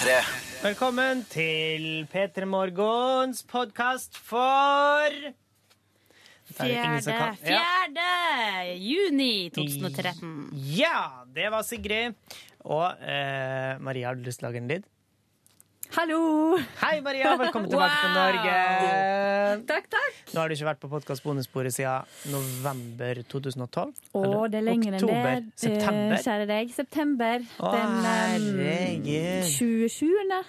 P3. Velkommen til P3 Morgens podkast for Dette er det ingen som Fjerde, kan- Ja. fjerde juni 2013. Ja, det var Sigrid. Og eh, Maria, har du lyst til å lage en lyd? Hallo! Hei, Maria. Velkommen tilbake til Norge. Takk, takk. Nå har du ikke vært på podkast bonussporet siden november 2012? Å, Eller det er lenger enn oktober, det. September? Eh, Kjære deg. September. Å, den um, herregud. 27.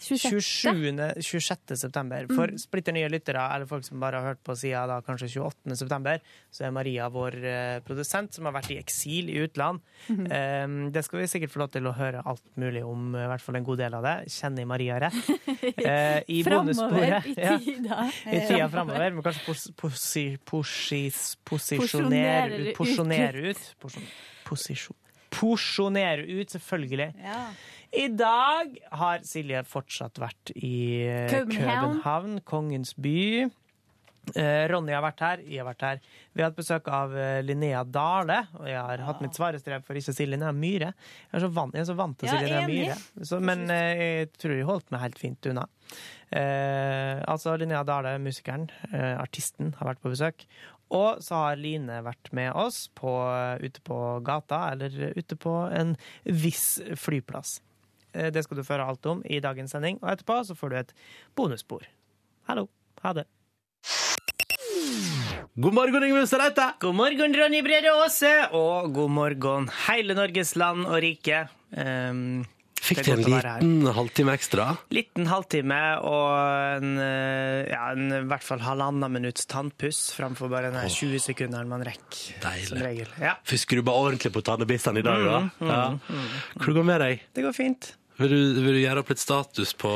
26. 27. 26. september. For splitter nye lyttere, eller folk som bare har hørt på siden da, kanskje 28. september, så er Maria vår eh, produsent, som har vært i eksil i utland. Eh, det skal vi sikkert få lov til å høre alt mulig om, eh, i hvert fall en god del av det. Kjenner Maria rett? Eh, I bonussporet. i Ja. tida. I tida framover. Men kanskje pos, posi, posis, posisjonere Porsjonere ut Porsjonere ut. Posisjon. Porsjonere ut, selvfølgelig. Ja. I dag har Silje fortsatt vært i eh, København. København, kongens by. Eh, Ronny har vært her, jeg har vært her. Vi har hatt besøk av eh, Linnea Dale, og jeg har hatt mitt svare strev for ikke å si Linnea Myhre. Jeg er så vant, er så vant til å si Ja, Linnea. Myhre, så, men jeg tror jeg holdt meg helt fint unna. Eh, altså Linnea Dale, musikeren, eh, artisten, har vært på besøk. Og så har Line vært med oss på, ute på gata, eller ute på en viss flyplass. Eh, Det skal du føre alt om i dagens sending, og etterpå så får du et bonusspor. Hallo. Ha det. God morgen, Yngve Ustadreite! God morgen, Ronny Brede Aase, og god morgen, hele Norges land og rike. Um, Fikk du en liten halvtime ekstra? liten halvtime og en, eh, ja, en, i hvert fall halvannen minutts tannpuss framfor bare den her 20 sekunderen man rekker. Deilig. Ja, Fikk skrubba ordentlig på tannebissene i dag, da? Ja. Hvordan går det med deg? det går fint. Vil du, vil du gjøre opp litt status på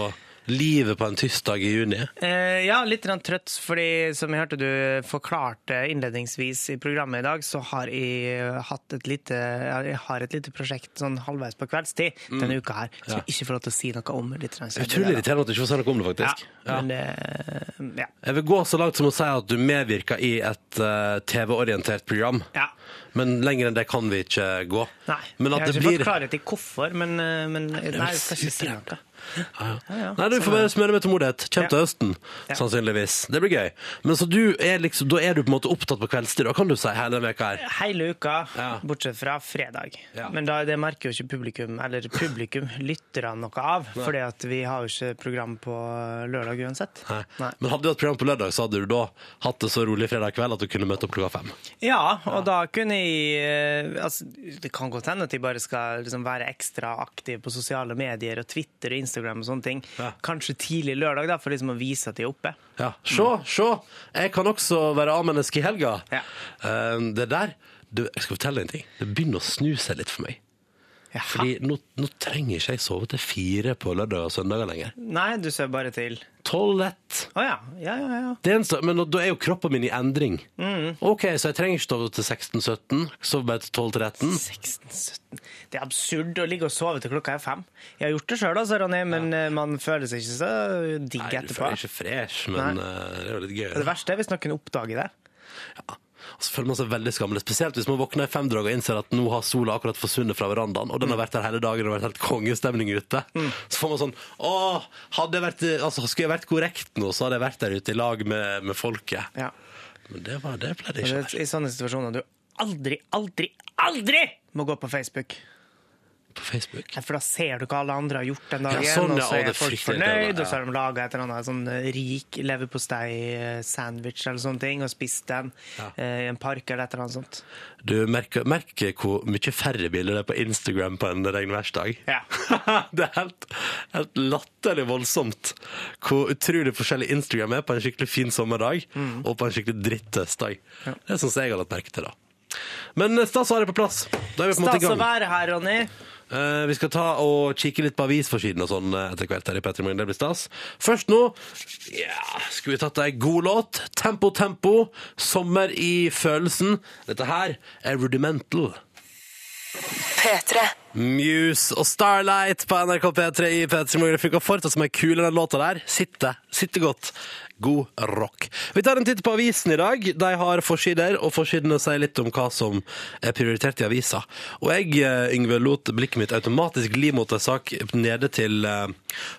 livet på en tirsdag i juni? Eh, ja, litt trøtt, fordi som jeg hørte du forklarte innledningsvis i programmet i dag, så har jeg hatt et lite, jeg har et lite prosjekt sånn halvveis på kveldstid denne uka her, som Ja. jeg ikke får lov til å si noe om. Litt Utrolig irriterende at du ikke får si noe om det, faktisk. Ja. men ja. Jeg vil gå så langt som å si at du medvirker i et uh, TV-orientert program. ja. Men lenger enn det kan vi ikke gå. Nei, Men jeg har det ikke blir fått klarhet i hvorfor, men, eh, men nei, jeg skal ikke si noe. Ja, ja. ja. Nei, du får bare smøre med tålmodighet. Kjem til Ja. høsten, Ja. sannsynligvis. Det blir gøy. Men så du er liksom, da er du på en måte opptatt på kveldstid, da kan du si, hele denne veka her. Hele uka, Ja. bortsett fra fredag. Ja. Men da, det merker jo ikke publikum, eller publikum, lytterne noe av. fordi at vi har jo ikke program på lørdag uansett. Nei. Nei. Men hadde du hatt program på lørdag, så hadde du da hatt det så rolig fredag kveld at du kunne møte opp klokka fem. Ja, og da kunne jeg eh, altså, Det kan godt hende at jeg bare skal liksom være ekstra aktiv på sosiale medier og Twitter og Instagram og sånne ting. Ja. Kanskje tidlig lørdag, da, for liksom å vise at de er oppe. Ja. Se, se! Jeg kan også være A-menneske i helga. Ja. Eh, Det der du, Jeg skal fortelle deg en ting. Det begynner å snu seg litt for meg. Jaha. Fordi nå, nå trenger ikke jeg sove til fire på lørdag og søndager lenger. Nei, du ser bare til Tolv lett. Å ja. Ja, ja, ja. Det men da er jo kroppen min i endring. Mm. Ok, så jeg trenger ikke sove til 16-17, sove bare til 12-13. 16-17 Det er absurd å ligge og sove til klokka er fem. Jeg har gjort det sjøl, altså, Ronny, men eh, man føler seg ikke så digg Nei, du etterpå. føler ikke fresh, men eh, det er jo litt gøy. Det verste er hvis noen oppdager det. Og så føler man seg veldig skammelig, spesielt hvis man våkner i femdrag og innser at nå har sola akkurat forsvunnet fra verandaen, og den har vært der hele dagen og vært helt kongestemning ute. Så får man sånn Å, hadde jeg vært, altså, skulle jeg vært korrekt nå, så hadde jeg vært der ute i lag med, med folket. Ja. Men det, var, det pleide ikke er I sånne situasjoner du aldri, aldri, aldri må gå på Facebook. På Facebook. Ja, For da ser du hva alle andre har gjort den dagen, Ja, sånn, ja, og så er folk fornøyd, det, ja. og så har de laga et eller annet sånn eh, rik leverpostei-sandwich eller sånne ting, og spist den Ja. eh, i en park eller et eller annet sånt. Du merker, merker hvor mye færre bilder det er på Instagram på en regnværsdag. Ja. det er helt, helt latterlig voldsomt hvor utrolig forskjellig Instagram er på en skikkelig fin sommerdag og på en skikkelig drittøstdag. Det syns jeg har lagt merke til, da. Men eh, stas å ha det på plass. Da er vi på en måte i Stas å være her, Ronny. Eh, vi skal ta og kikke litt på avisforsiden og sånn eh, etter hvert her i Petter Morgen. Det blir stas. Først nå ja, skulle vi tatt ei god låt. Tempo, tempo. Sommer i følelsen. Dette her er Rudimental. P3. Muse og Starlight på NRK P3 i P3 Morgen. Det funker fortsatt som ei kule, den låta der. Sitter, sitter godt. God rock. Vi tar en titt på avisen i dag. De har forsider, og forsidene sier litt om hva som er prioritert i avisa. Og jeg, eh, Yngve, lot blikket mitt automatisk gli mot en sak nede til eh,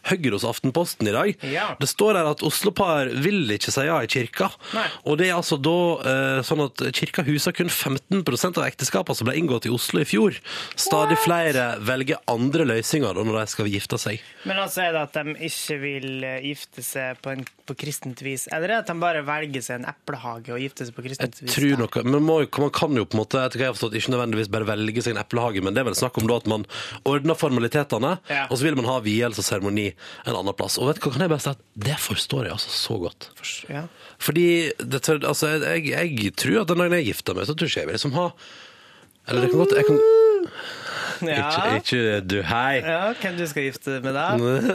Høyre hos Aftenposten i dag. Ja. Det står her at Oslo-par vil ikke si ja i kirka. Nei. Og det er altså da eh, sånn at kirka huser kun 15 av ekteskapene som ble inngått i Oslo i fjor. Stadig flere velger andre løsninger når de skal gifte seg. Men altså er det at de ikke vil gifte seg på, en, på kristent vis, eller er at de bare velger seg en eplehage og gifter seg på kristent vis? Jeg Tror noe, men må, man kan jo på en måte etter hva jeg har forstått, ikke nødvendigvis bare velge seg en eplehage, men det er vel snakk om da at man ordner formalitetene, Ja. og så vil man ha vielse og seremoni en annen plass. Og vet du hva, kan jeg bare si at det forstår jeg altså så godt. Ja. Fordi det, altså, jeg, jeg tror at den dagen jeg gifter meg, så tror ikke jeg vil liksom ha Eller det kan godt jeg kan, Ja. ikke, ikke du, hei. ja, hvem du skal gifte deg med da?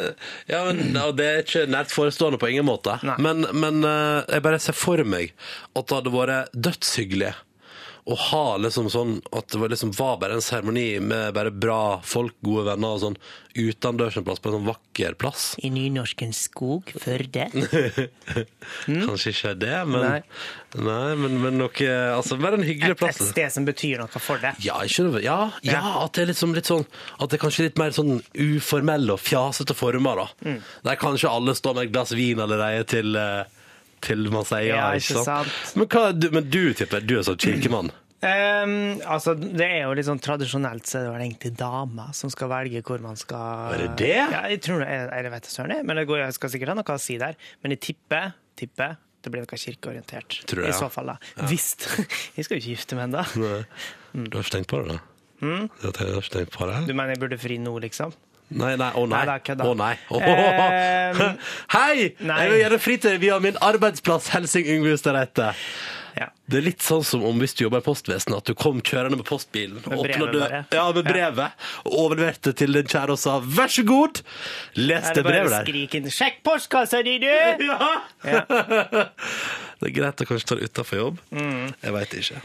Ja, men og Det er ikke nært forestående på ingen måte. Nei. Men, men eh, jeg bare ser for meg at det hadde vært dødshyggelig å ha liksom sånn at det var, liksom, var bare en seremoni med bare bra folk, gode venner og sånn utendørs en plass på en sånn vakker plass. I nynorskens skog, Førde. Kanskje ikke det, men Nei. Nei, men, men noe Altså, bare en hyggelig Et, et sted som betyr noe for deg. Ja, ikke, ja, ja, at det er liksom litt sånn At det er kanskje litt mer sånn uformelle og fjasete former, da. Der kanskje alle står med et glass vin allerede til, eh, til man sier ja, ikke ikke sant? sant. Men, hva, du, men du tipper du er sånn kirkemann? Ehm, altså, det er jo litt sånn tradisjonelt så er det vel egentlig damer som skal velge hvor man skal Er det det? Ja, jeg tror det jeg vet søren, jeg, men det går, jeg skal sikkert ha noe å si der. Men jeg tipper, tipper det blir noe kirkeorientert. Tror jeg, I så fall, da. Hvis Jeg skal jo ikke gifte meg ennå. Nei. Du har ikke tenkt på det, da? Du har ikke tenkt på det? Du mener jeg burde fri nå, liksom? Nei, nei, å nei. Nei, kødda. Å nei. Hei! nei. Jeg vil gjøre fri til via min arbeidsplass, Helsing Yngve Ustadreite. Ja. Det er litt sånn som om hvis du jobber i postvesenet, at du kom kjørende med postbilen, Med brevet åpnet dø- ja, med brevet, og overleverte til din kjære og sa 'vær så god', les Er det det bare brevet å der. skrike inn 'sjekk postkassa di, du'! Ja. Ja. Det er greit å kanskje ta det utenfor jobb. Mm. Jeg veit ikke.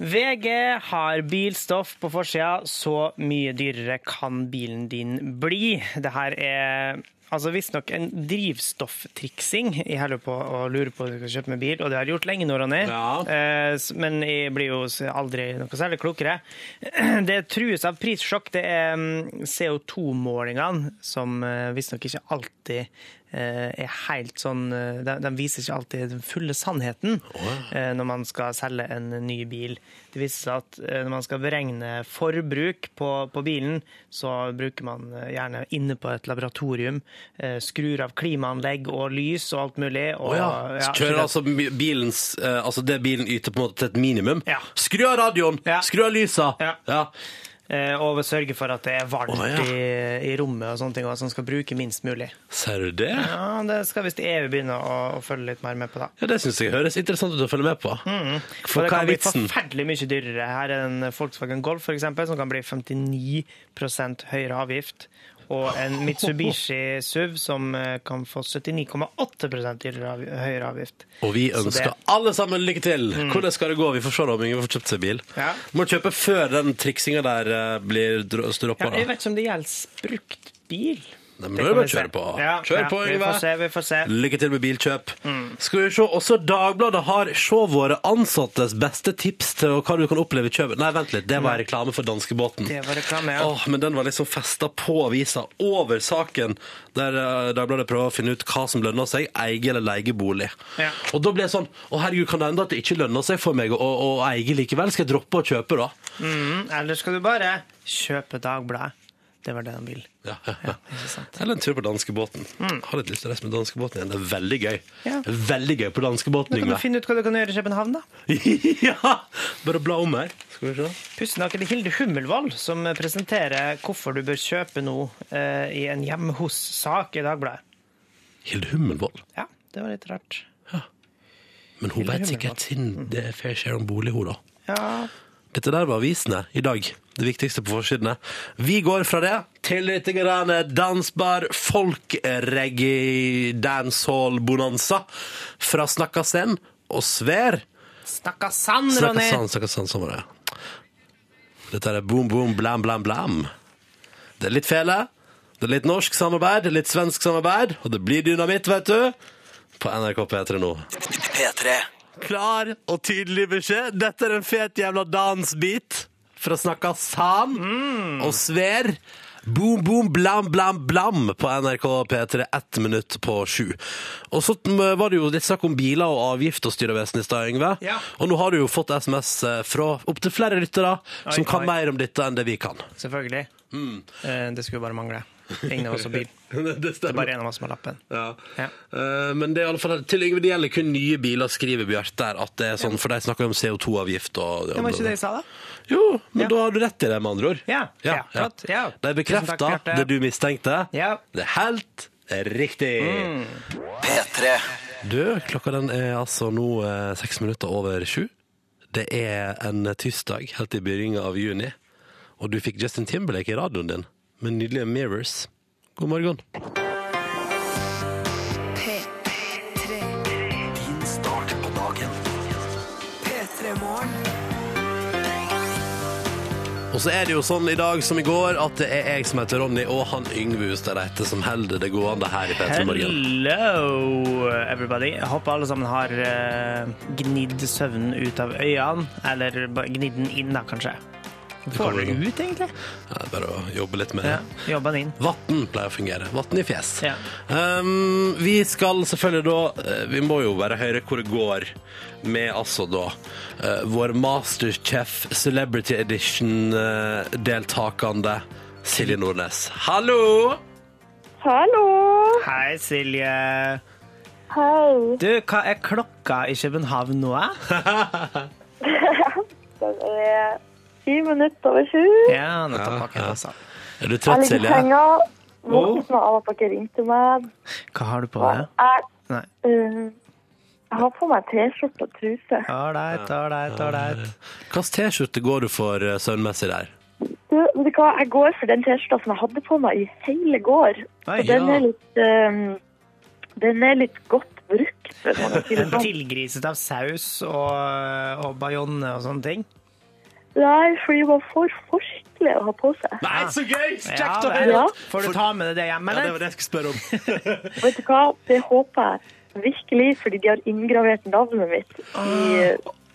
VG har bilstoff på forsida. Så mye dyrere kan bilen din bli. Det her er altså visstnok en drivstofftriksing. Jeg holder på å lure på om jeg skal kjøpe meg bil, og det har jeg gjort lenge nå, Ronny. Ja. Eh, Men jeg blir jo aldri noe særlig klokere. Det trues av prissjokk. Det er mm, CO2-målingene som eh, visstnok ikke alltid er helt sånn eh, de, de viser ikke alltid den fulle sannheten oh. når man skal selge en ny bil. Det viser seg at eh, når man skal beregne forbruk på, på bilen, så bruker man eh, gjerne inne på et laboratorium, eh, skrur av klimaanlegg og lys og alt mulig. Og, oh, ja. ja, Kjører altså bilens eh, Altså det bilen yter på en måte til et minimum. Ja. Skru av radioen! Skru av lysa! Ja. Eh, og sørge for at det er varmt oh, ja. i, i rommet og sånne ting, og at man skal bruke minst mulig. Ser du det? Ja, Det skal visst EU begynne å, å følge litt mer med på. da. Ja, Det syns jeg høres interessant ut å følge med på. For hva er vitsen? det kan bli forferdelig mye dyrere. Her er en Volkswagen Golf for eksempel, som kan bli 59% høyere avgift. Og en Mitsubishi SUV som eh, kan få 79,8 dyrere av- høyere avgift. Og vi ønsker det- Mm. alle sammen lykke til! Hvordan skal det gå? Vi får se om ingen får kjøpt seg bil. Ja. Må kjøpe før den triksinga der eh, blir stroppa. Ja, jeg vet ikke om det gjelder brukt bil. Nei, men Det må er det bare å kjøre på. Ja, Kjør ja, på, Vi får se, vi får se. Lykke til med bilkjøp. Mm. Skal vi se, Også Dagbladet har Se våre ansattes beste tips til hva du kan oppleve i kjøpet. Nei, vent litt, det var reklame for danskebåten. Det var reklame, ja. Åh, men den var liksom festa på avisa over saken, der eh, Dagbladet prøver å finne ut hva som lønner seg, eie eller leie bolig. Ja. Og da ble jeg sånn Å, herregud, kan det hende at det ikke lønner seg for meg å, å, å eie likevel? Skal jeg droppe å kjøpe, da? Mm, eller skal du bare kjøpe Dagbladet? Det var det han vil. Ja, ja, ja. Eller en tur på danskebåten. Har litt lyst til å reise med danskebåten igjen. Det er veldig gøy. Mm. Ja. Veldig gøy på danskebåten, Da kan du finne ut hva du kan gjøre i København, da. ja! Bare bla om her. Skal vi se. Det Hilde Hummelvold som presenterer hvorfor du bør kjøpe noe eh, i en hjemme hos-sak i Dagbladet. Hilde Hummelvold. Ja, det var litt rart. Men hun Hilde vet sikkert sin det fair share om bolig, hun, da. Ja, Dette der var avisene i dag. Det viktigste på forsidene. Vi går fra det til litt grann dansbar folk-reggae dancehall-bonanza fra Snakkasen og Sver. Snakka Sand, Ronny! Snakkasen, Snakkasen, sånn var det. Dette er Boom Boom Blam Blam Blam. Det er litt fele, det er litt norsk samarbeid, litt svensk samarbeid, og det blir dynamitt, vet du. På NRK P3 nå. P3. Klar og tydelig beskjed. Dette er en fet jævla dansbit for å snakke san og sver. Boom, boom, blam, blam, blam på NRK P3, ett minutt på sju. Og så var det jo litt snakk om biler og avgift og styrevesen i stad, Yngve. Ja. Og nå har du jo fått SMS fra opptil flere lyttere som kan oi. mer om dette enn det vi kan. Selvfølgelig. Eh, Det skulle bare mangle. Ingen av oss har bil. det Det er bare en av oss som har lappen. Ja. Ja. Uh, men det er i alle fall til Yngve, det gjelder kun nye biler, skriver Bjarte. At det er sånn, For de snakker om CO2-avgift og Det var ikke det jeg sa, da? Jo, men Ja. da har du rett i det, med andre ord. Ja. Ja, flott. Ja. De bekrefter det du mistenkte. Ja. Det er helt riktig. P3. Du, klokka den er altså nå eh, seks minutter over sju. Det er en tirsdag helt i begynnelsen av juni, og du fikk Justin Timberlake i radioen din med nydelige Mirrors. God morgen. Din start på dagen. Og så er det jo sånn i dag som i går at det er jeg som heter Ronny, og han Yngve Ustadreite som holder det gående her i P3 Morgen. Hello, everybody. Jeg håper alle sammen har eh, gnidd søvnen ut av øynene. Eller gnidd den inn, da, kanskje. Får du ut, egentlig? Ja, det er bare å jobbe litt med Ja, det. Jobba den inn. Vann pleier å fungere. Vann i fjes. Ja. Um, vi skal selvfølgelig da eh, Vi må jo bare høre hvor det går med altså da uh, vår Masterchef Celebrity Edition-deltakende Silje Nordnes. Hallo! Hallo! Hei, Silje. Hei. Du, hva er klokka i København nå? eh? Den er ti minutter over sju. Ja, nettopp. Ja, altså. Er du Jeg har ligger i Silje? senga. Våkna av at dere ringte meg. Hva har du på deg? Jeg, Nei. eh, jeg har på meg T-skjorte og truse. Ålreit, ålreit, ålreit. Hvilken T-skjorte går du for eh, søvnmessig der? Du, vet du hva? Jeg går for den T-skjorta som jeg hadde på meg i hele går. Nei, Og den ja. er litt um, Den er litt godt brukt, sånn. Tilgriset av saus og, og bajonne og sånne ting. Nei, fordi det var for forskelig å ha på seg. Nei, så gøy! Kjekt å høre! Får du ta med deg det hjem, Ja, det var det jeg skulle spørre om. Vet du hva? Det håper jeg virkelig, fordi de har inngravert navnet mitt i,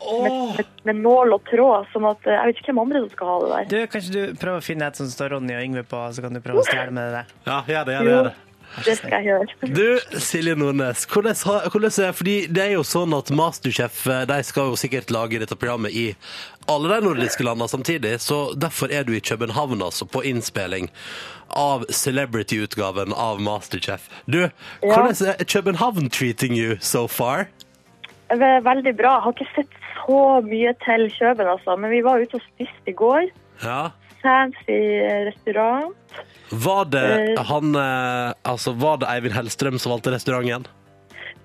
med, med, med nål og tråd. Sånn at eh, jeg vet ikke hvem andre som skal ha det der. Du, Kan ikke du prøve å finne et som står Ronny og Yngve på, så kan du prøve å stjele med det? Ja, gjør det, gjør det. Gjør det. Det skal jeg gjøre. Du, Silje Nordnes, hvordan, hvordan er, fordi det er jo sånn at Masterchef eh, de skal jo sikkert lage dette programmet i alle de nordiske landene samtidig, så derfor er du i København altså, på innspilling av celebrity-utgaven av Masterchef. Du, hvordan er København treating you so far? Veldig bra. Jeg har ikke sett så mye til Kjøben, altså. Men vi var ute og spiste i går. Ja. Fancy restaurant. Var det Eh. han eh, Altså, var det Eivind Hellstrøm som valgte restauranten?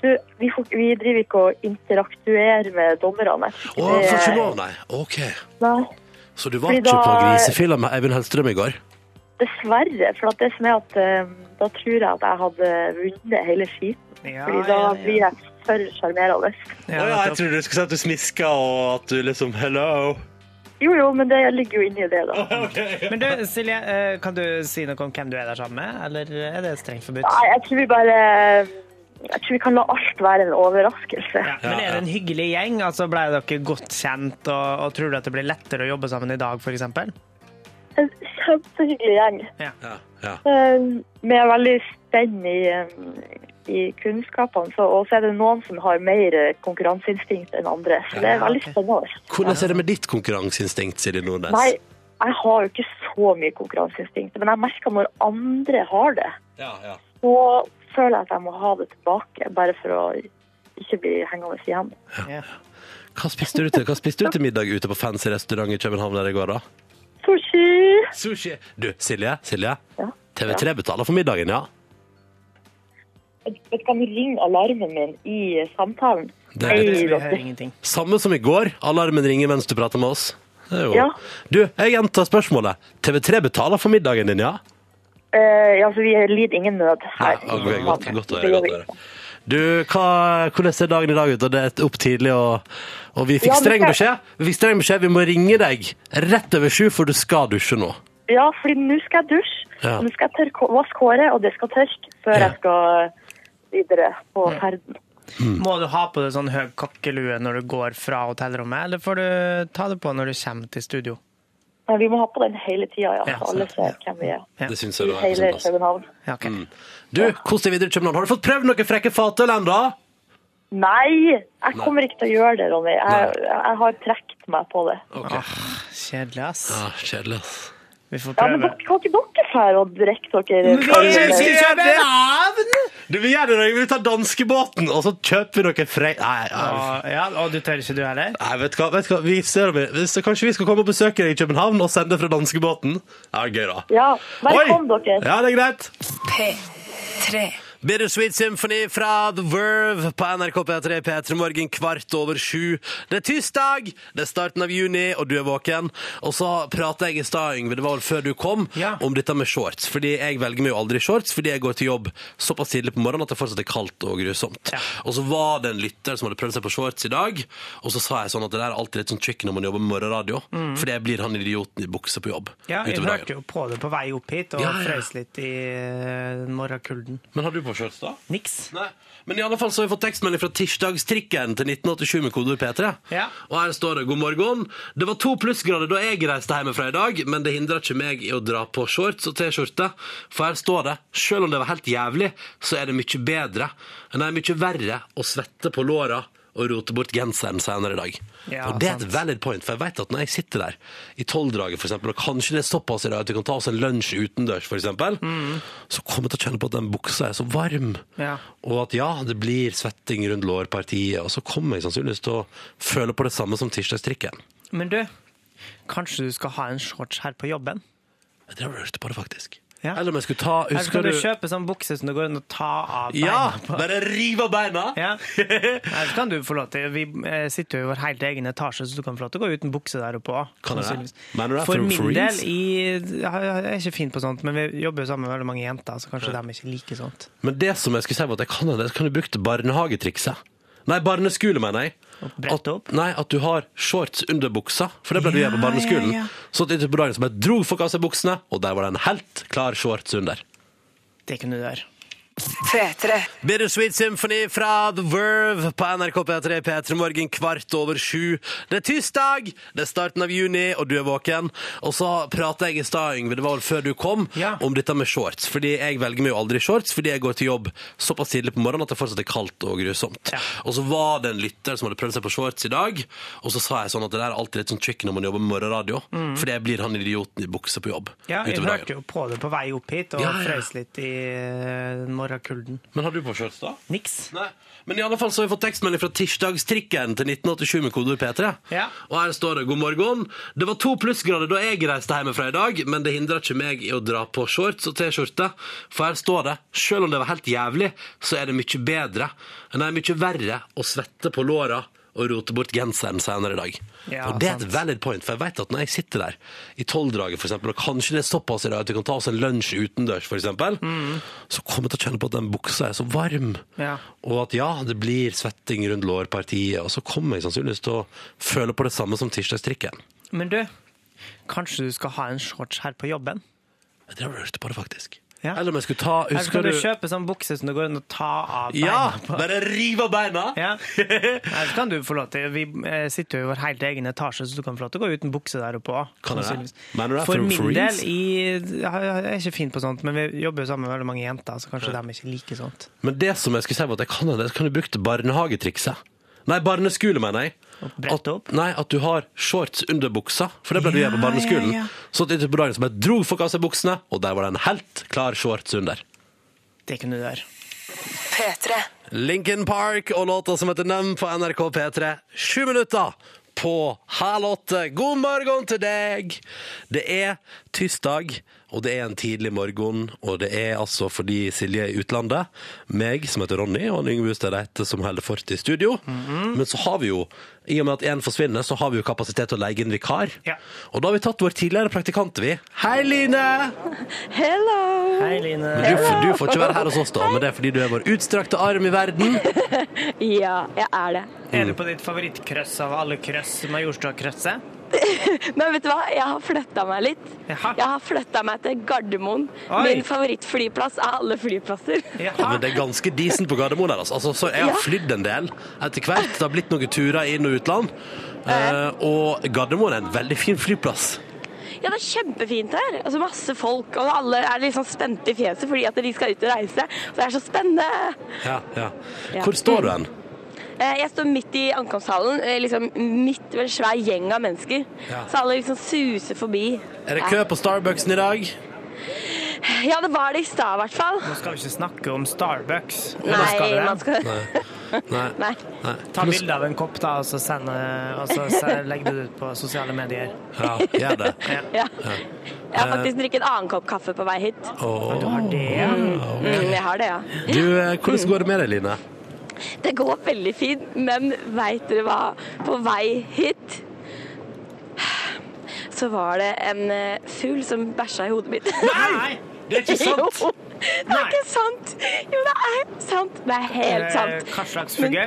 Du, vi, får, vi driver ikke og interaktuerer med dommerne. Å, han får ikke lov, nei. OK. Nei, Så du var Fordi ikke på da- med Eivind Hellstrøm i går? dessverre. For at det som er at eh, da tror jeg at jeg hadde vunnet hele skiten. Ja, Fordi da blir jeg for sjarmerende. Ja, jeg trodde du skulle si at du smiska, og at du liksom Hello. Jo, jo, men det ligger jo inni det, da. Men du, Silje, eh, kan du si noe om hvem du er der sammen med, eller er det strengt forbudt? Nei, jeg tror vi bare Jeg tror vi kan la alt være en overraskelse. Ja, men er det en hyggelig gjeng? Altså, Ble dere godt kjent, og, og tror du at det blir lettere å jobbe sammen i dag, f.eks.? En kjempehyggelig gjeng. Ja, ja. ja. Med veldig spenn i, eh, i kunnskapene. Så, og så er det noen som har mer konkurranseinstinkt enn andre. Så det er veldig spennende. Hvordan er det med ditt konkurranseinstinkt, Silje Nordnes? Nei, jeg har jo ikke så mye konkurranseinstinkt, men jeg merker når andre har det, Ja, ja. så føler jeg at jeg må ha det tilbake, bare for å ikke bli hengende igjen. Ja. Hva spiste du til, hva spiste du til middag ute på fancy restaurant i København der i går, da? Sushi! Sushi. Du, Silje, Silje. Ja. TV3 betaler for middagen, ja? Vet du hva, ringer alarmen min i samtalen. Det er Vi dere. hører ingenting. Samme som i går. Alarmen ringer mens du prater med oss. Det er jo... Ja. Du, jeg gjentar spørsmålet. TV3 betaler for middagen din, ja? Uh, ja, så vi lider ingen nød ja her. ok, godt, godt å høre. Godt å høre. Du, hva, hvordan ser dagen i dag ut? Og det er opp tidlig, og, og vi fikk Ja, streng beskjed. Vi fikk streng beskjed, vi må ringe deg rett over sju, for du skal dusje nå. Ja, fordi nå skal jeg dusje. Ja. Nå skal jeg tørke, vaske håret, og det skal tørke før Ja. jeg skal videre på ferden. Må du ha på deg sånn høy kakkelue når du går fra hotellrommet, eller får du ta det på når du kommer til studio? Men vi må ha på den hele tida, ja, Ja, så alle ser hvem vi er. Ja. Det syns jeg du har hele. København. Ja, ok. Du, kos deg videre i København. Har du fått prøvd noen frekke fatøl ennå? Nei, jeg kommer ikke til å gjøre det, Ronny. Jeg, jeg har trukket meg på det. Ok. Kjedelig, ass. Ah, kjedelig, ass. Vi får prøve. Ja, men dere, kan ikke dere fære og drikke dere? Du, vi gjør det når vi tar danskebåten, og så kjøper vi noe frekt Nei, nei, Ja, ja, og du tør ikke du heller? nei, vet du hva, vet du hva? Vi ser om vi, kanskje vi skal komme og besøke deg i København og sende fra danskebåten? Ja, gøy da. Ja, velkommen dere. Ja, det er greit. P3. Bittersweet Symphony fra The Verve på NRK P3 P3 Morgen kvart over sju. Det er tirsdag, det er starten av juni, og du er våken. Og så prata jeg i stad, Yngve, det var vel før du kom, Ja. om dette med shorts. Fordi jeg velger meg jo aldri shorts, fordi jeg går til jobb såpass tidlig på morgenen at det fortsatt er kaldt og grusomt. Ja. Og så var det en lytter som hadde prøvd seg på shorts i dag, og så sa jeg sånn at det der er alltid litt sånn tricky når man jobber med morgenradio, for det blir han idioten i bukse på jobb. Ja, jeg hørte jo på det på vei opp hit, og Ja, ja. frøs litt i eh, morgenkulden. Men har du på shorts da? Niks. Nei. Men i alle fall så har vi fått tekstmelding fra tirsdagstrikken til 1987 med kodeord P3. Ja. Og her står det 'God morgen'. Det var to plussgrader da jeg reiste hjemmefra i dag, men det hindra ikke meg i å dra på shorts og T-skjorte. For her står det 'Selv om det var helt jævlig, så er det mye bedre'. Nei, mye verre å svette på låra og rote bort genseren senere i dag. Ja, og det er et valid point, for jeg vet at når jeg sitter der i tolvdraget, eksempel, og kanskje det er såpass i dag at vi kan ta oss en lunsj utendørs, for eksempel, så kommer jeg til å kjenne på at den buksa er så varm. Ja. Og at ja, det blir svetting rundt lårpartiet, og så kommer jeg sannsynligvis til å føle på det samme som tirsdagstrikken. Men du, kanskje du skal ha en shorts her på jobben? Jeg drev og lurte på det, faktisk. Ja. Eller om jeg skulle ta Eller kan du du kjøpe sånn bukse som det går an å ta av beina Ja! på? Bare rive av beina! Ja. Eller kan du få lov til Vi eh, sitter jo i vår helt egen etasje, så du kan få lov til å gå uten bukse der oppe òg. For For- min freeze? del i, Jeg er ikke fin på sånt, men vi jobber jo sammen med veldig mange jenter, så kanskje de ikke liker sånt. Men det som jeg skulle si var at jeg kan, jeg kan du bruke barnehagetrikset. Nei, barneskole, mener jeg. At, nei, at du har shorts under buksa, for det ble du Ja, gjort på barneskolen. ja, ja. Så at på dagen så bare dro folk av seg buksene, og der var det en helt klar shorts under. Det kunne du gjøre. P3. Bittersweet Symphony fra The Verve på NRK P3 P3 Morgen kvart over sju. Det er tirsdag, det er starten av juni, og du er våken. Og så prata jeg i stad, Yngve, det var vel før du kom, Ja. om dette med shorts. Fordi jeg velger meg jo aldri shorts, fordi jeg går til jobb såpass tidlig på morgenen at det fortsatt er kaldt og grusomt. Ja. Og så var det en lytter som hadde prøvd seg på shorts i dag, og så sa jeg sånn at det der er alltid litt sånn tricky når man jobber med morgenradio, fordi jeg blir han idioten i bukse på jobb Ja, jeg hørte jo på det på vei opp hit, og Ja, ja. frøs litt i eh, kulden. Men har du på shorts da? Niks. Nei. Men i alle fall så har vi fått tekstmelding fra tirsdagstrikken til 1987 med kodeord P3. Ja. Og her står det 'God morgen'. Det var to plussgrader da jeg reiste hjemmefra i dag, men det hindrer ikke meg i å dra på shorts og T-skjorte. For her står det 'Selv om det var helt jævlig, så er det mye bedre'. Nei, mye verre å svette på låra og rote bort genseren senere i dag. Ja, og det er et valid point, for jeg vet at når jeg sitter der i tolvdraget, eksempel, og kanskje det er såpass i dag at vi kan ta oss en lunsj utendørs, for eksempel, så kommer jeg til å kjenne på at den buksa er så varm. Ja. Og at ja, det blir svetting rundt lårpartiet, og så kommer jeg sannsynligvis til å føle på det samme som tirsdagstrikken. Men du, kanskje du skal ha en shorts her på jobben? Jeg drev og lurte på det, faktisk. Ja. Eller om jeg skulle ta Eller kan du du kjøpe sånn bukse som det går an å ta av beina Ja! på? Bare rive av beina! Ja. Eller kan du få lov til Vi eh, sitter jo i vår helt egen etasje, så du kan få lov til å gå uten bukse der oppe òg. Det? For For- min del i Jeg er ikke fin på sånt, men vi jobber jo sammen med veldig mange jenter, så kanskje de ikke liker sånt. Men det som jeg skulle si var at jeg kan, jeg kan du bruke barnehagetrikset. Nei, barneskole, mener jeg. At, nei, at du har shorts under buksa, for det ble du Ja, gjort på barneskolen. ja, ja. Så at på dagen så bare dro folk av seg buksene, og der var det en helt klar shorts under. Det kunne du gjøre. P3. Lincoln Park og låta som heter Num på NRK P3. Sju minutter på halv åtte. God morgen til deg! Det er tirsdag, og det er en tidlig morgen. Og det er altså fordi Silje er i utlandet. Meg, som heter Ronny, og en Yngve Hustad Reite, som holder fort i studio. Men så har vi jo, i og med at én forsvinner, så har vi jo kapasitet til å leie inn vikar. Ja. Og da har vi tatt vår tidligere praktikant, vi. Hei, Line! Hello! Hei, Line. Men du, får- du får ikke være her hos oss, da, men det er fordi du er vår utstrakte arm i verden. Ja, jeg er det. Er du på ditt favorittkrøss av alle krøss, Majorstua-krøsset? Men vet du hva? Jeg har flytta meg litt. Jaha. Jeg har flytta meg til Gardermoen. Oi. Min favorittflyplass av alle flyplasser. Ja, Jaha. men det er ganske decent på Gardermoen her, altså. altså. Så jeg har Ja. flydd en del etter hvert. Det har blitt noen turer inn og utland. Eh, og Gardermoen er en veldig fin flyplass. Ja, det er kjempefint her. Altså Masse folk, og alle er sånn spente i fjeset fordi at de skal ut og reise. Så det er så spennende. Ja, ja. Ja. Hvor står du hen? Eh, Jeg står midt i ankomsthallen, eh, liksom midt ved en svær gjeng av mennesker. Ja. Så alle liksom suser forbi. Er det kø på Starbucksen i dag? Ja, det var det i stad i hvert fall. Nå skal vi ikke snakke om Starbucks. Nei, skal Nei, man skal Nei. Nei. Nei. Ta bilde av en kopp, da, og så, sende, og så legg det ut på sosiale medier. Ja, gjør det. Ja. Jeg har faktisk drukket en annen kopp kaffe på vei hit. Oh. Du har det, ja. Mm, jeg har det, ja. Du, eh, hvordan går det med deg, Line? Det går veldig fint, men veit dere hva? På vei hit så var det en eh, fugl som bæsja i hodet mitt. Nei, det er ikke sant! Jo, det er ikke sant! Jo, det er sant. Det er helt sant. Eh, Hva slags fugl?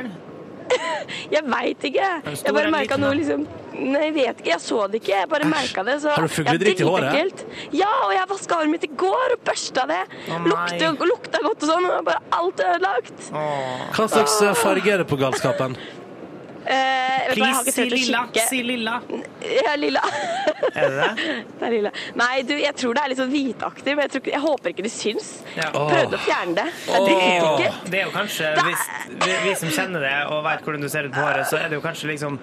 Jeg veit ikke. Jeg bare merka noe liksom Nei, jeg vet ikke. Jeg så det ikke. Jeg bare merka det. Så Har du fugledritt i håret? Ja, og jeg vaska håret mitt i går og børsta det. Oh, lukta, lukta godt og sånn. Og bare alt ødelagt. Oh. Hva slags eh, farge er det på galskapen? Eh, Please, si lilla. Si lilla. Ja, lilla. Er det det? Det er lilla. Nei, du, jeg tror det er litt sånn hvitaktig, men jeg, tror jeg håper ikke det syns. Ja. Prøvde å fjerne det. Jeg Det er, jo, det er jo kanskje, hvis vi, vi som kjenner det og vet hvordan du ser ut på håret, så er det jo kanskje liksom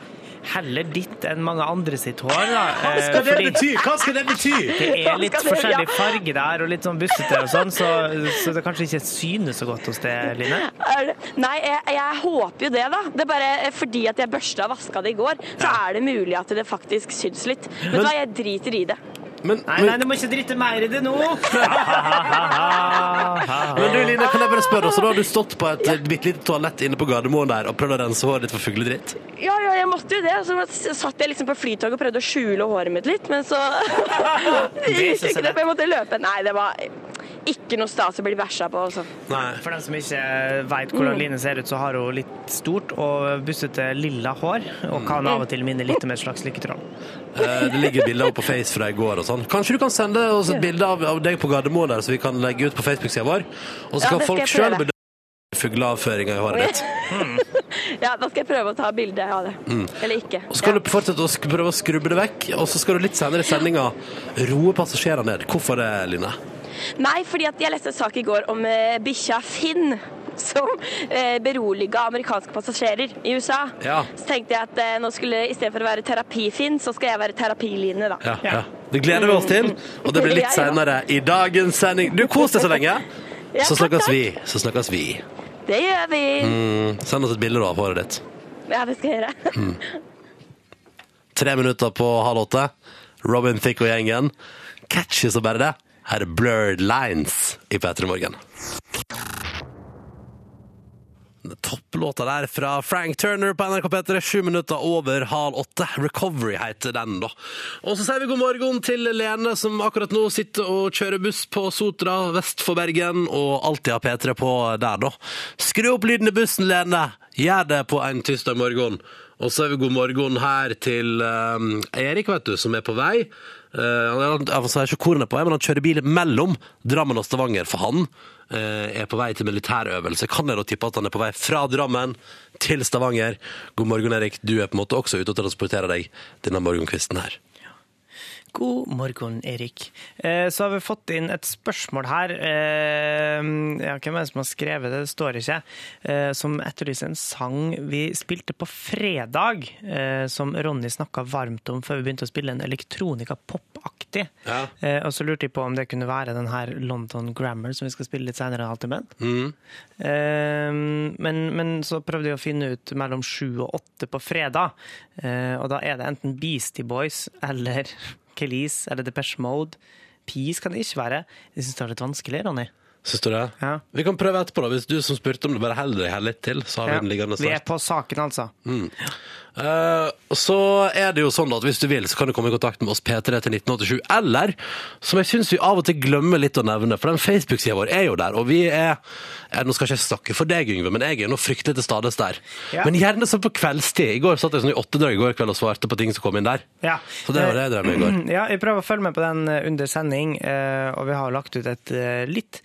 heller ditt enn mange andre sitt hår. Da. Hva Eh, skal det fordi bety? Hva skal det bety? det er litt forskjellig det- ja. farge der, og litt sånn bussete og sånn, så, så det kanskje ikke synes så godt hos det, Line. Nei, jeg, jeg håper jo det, da. Det er bare fordi at jeg børsta og vaska det i går, så er det mulig at det faktisk syns litt. Men, Men- da, jeg driter i det. Men, Nei, nei, du må ikke drite mer i det nå! men du, Line, kan jeg bare spørre, så da har du stått på et bitte lite toalett inne på Gardermoen der og prøvd å rense håret ditt for fugledritt? Ja, ja, jeg måtte jo det. Så satt jeg liksom på flytoget og prøvde å skjule håret mitt litt, men så Det gikk ikke det, for jeg måtte løpe. Nei, det var ikke noe stas å bli bæsja på. Også. Nei. For dem som ikke vet hvordan Line ser ut, så har hun litt stort og bussete lilla hår, og kan av og til minne litt om et slags lykketroll. Eh, Det ligger bilder på Face fra i går og sånn. Kanskje du kan sende oss et bilde av, av deg på Gardermoen der, så vi kan legge ut på Facebook-sida vår? Og så Ja, kan folk sjøl bedømme fugleavføringa i håret ditt. Ja, da skal jeg prøve å ta bilde av det. Eller ikke. Og så skal Ja. du fortsette å prøve å skrubbe det vekk, og så skal du litt senere i sendinga roe passasjerene ned. Hvorfor det, Line? Nei, fordi jeg leste en sak i går om uh, bikkja Finn. Som eh, beroliga amerikanske passasjerer i USA. Ja. Så tenkte jeg at eh, nå skulle istedenfor å være terapi-Finn, så skal jeg være terapiline, da. Ja, ja. Det gleder vi oss til, og det blir litt senere i dagens sending. Du, kos deg så lenge! Så snakkes vi. Så snakkes vi. Det gjør vi. Mm, send oss et bilde av håret ditt. Ja, det skal jeg gjøre. Mm. Tre minutter på halv åtte. Robin Thicke og gjengen. Catchy så bare det. Her er Blurred Lines i P3 Morgen. Topplåta der fra Frank Turner på NRK P3, sju minutter over halv åtte. Recovery heter den, da. Og så sier vi god morgen til Lene, som akkurat nå sitter og kjører buss på Sotra vest for Bergen, og alltid har P3 på der, da. Skru opp lyden i bussen, Lene! Gjør det på en tirsdag morgen. Og så er vi god morgen her til um, Erik, vet du, som er på vei. Uh, han er- han, han, ikke hvor han er på vei, men han kjører bil mellom Drammen og Stavanger, for han er på vei til militærøvelse. Kan jeg da tippe at han er på vei fra Drammen til Stavanger? God morgen, Erik. Du er på en måte også ute og transporterer deg denne morgenkvisten her. God morgen, Erik. Eh, Så har vi fått inn et spørsmål her. Eh, Ja, hvem er det som har skrevet det? Det står ikke. Eh, Som etterlyser en sang vi spilte på fredag, eh, som Ronny snakka varmt om før vi begynte å spille en elektronika-pop-aktig. Ja. Og så lurte jeg på om det kunne være den her London Grammar som vi skal spille litt senere. Mm. Men, men så prøvde jeg å finne ut mellom sju og åtte på fredag. Og da er det enten Beastie Boys eller Kelis eller Depeche Mode. Peace kan det ikke være. Jeg syns det er litt vanskelig, Ronny. Syns du det? Ja. Vi kan prøve etterpå, da. Hvis du som spurte om det, bare holder deg her litt til, så har vi den liggende Vi er på saken, altså. Eh, så er det jo sånn at hvis du vil, så kan du komme i kontakt med oss P3 til 1987. Eller, som jeg syns vi av og til glemmer litt å nevne, for den Facebook-sida vår er jo der, og vi er eh, Nå skal jeg ikke snakke for deg, Yngve, men jeg er nå fryktelig til stades der. Ja. Men gjerne sånn på kveldstid. I går satt jeg sånn i åtte dager i går kveld og svarte på ting som kom inn der. Ja. Så det var det jeg drev med i går. Ja, jeg prøver å følge med på den eh, under sending, og vi har lagt ut et litt,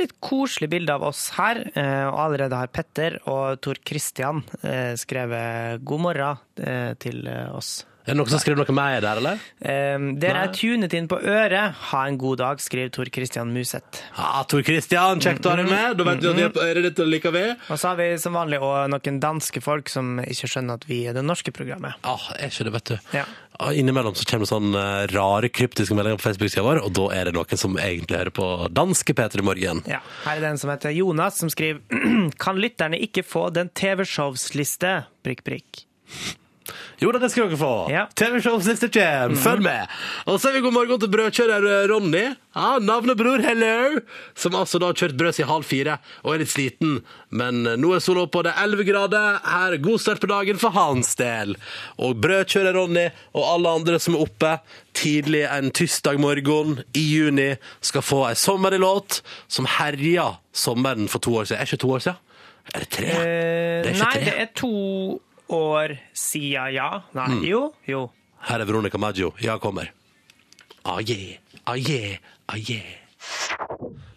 litt koselig bilde av oss her. eh, Og allerede har Petter og Tor Christian eh, skrevet god morgen eh, til oss. Er det noen som skriver noe med der, eller? Um, Dere er tunet inn på øret. Ha en god dag, skriver Tor Christian Museth. Ja, Tor Christian, kjekt å ha deg med. Da vet du at vi er på øret ditt liker vi. Og så har vi som vanlig også noen danske folk som ikke skjønner at vi er det norske programmet. Ah, er ikke det, vet du. Ja. Ah, Innimellom så kommer det sånn eh, rare kryptiske meldinger på Facebook-sida vår, og da er det noen som egentlig hører på danske P3 Morgen. Ja. Her er det en som heter Jonas, som skriver Kan lytterne ikke få den TV-showsliste? Prikk, prikk. Jo da, det skal dere få. Ja. TV-shows siste kjem. Følg med. Og så er vi god morgen til brødkjører eh, Ronny. Ja, Navnebror, hello! Som altså da har kjørt brød siden halv fire og er litt sliten. Men eh, nå er sola oppe, det er 11 grader. Her er god start på dagen for hans del. Og brødkjører Ronny og alle andre som er oppe tidlig en tirsdag morgen i juni, skal få ei sommerlig låt som herja sommeren for to år siden. Er ikke to år siden? Er det tre? Eh, det er ikke nei, tre. det er to år siden, ja. Nei, Mm. jo, jo. Her er Veronica Maggio. Ja, kommer. Ah, yeah, ah, yeah, ah, yeah.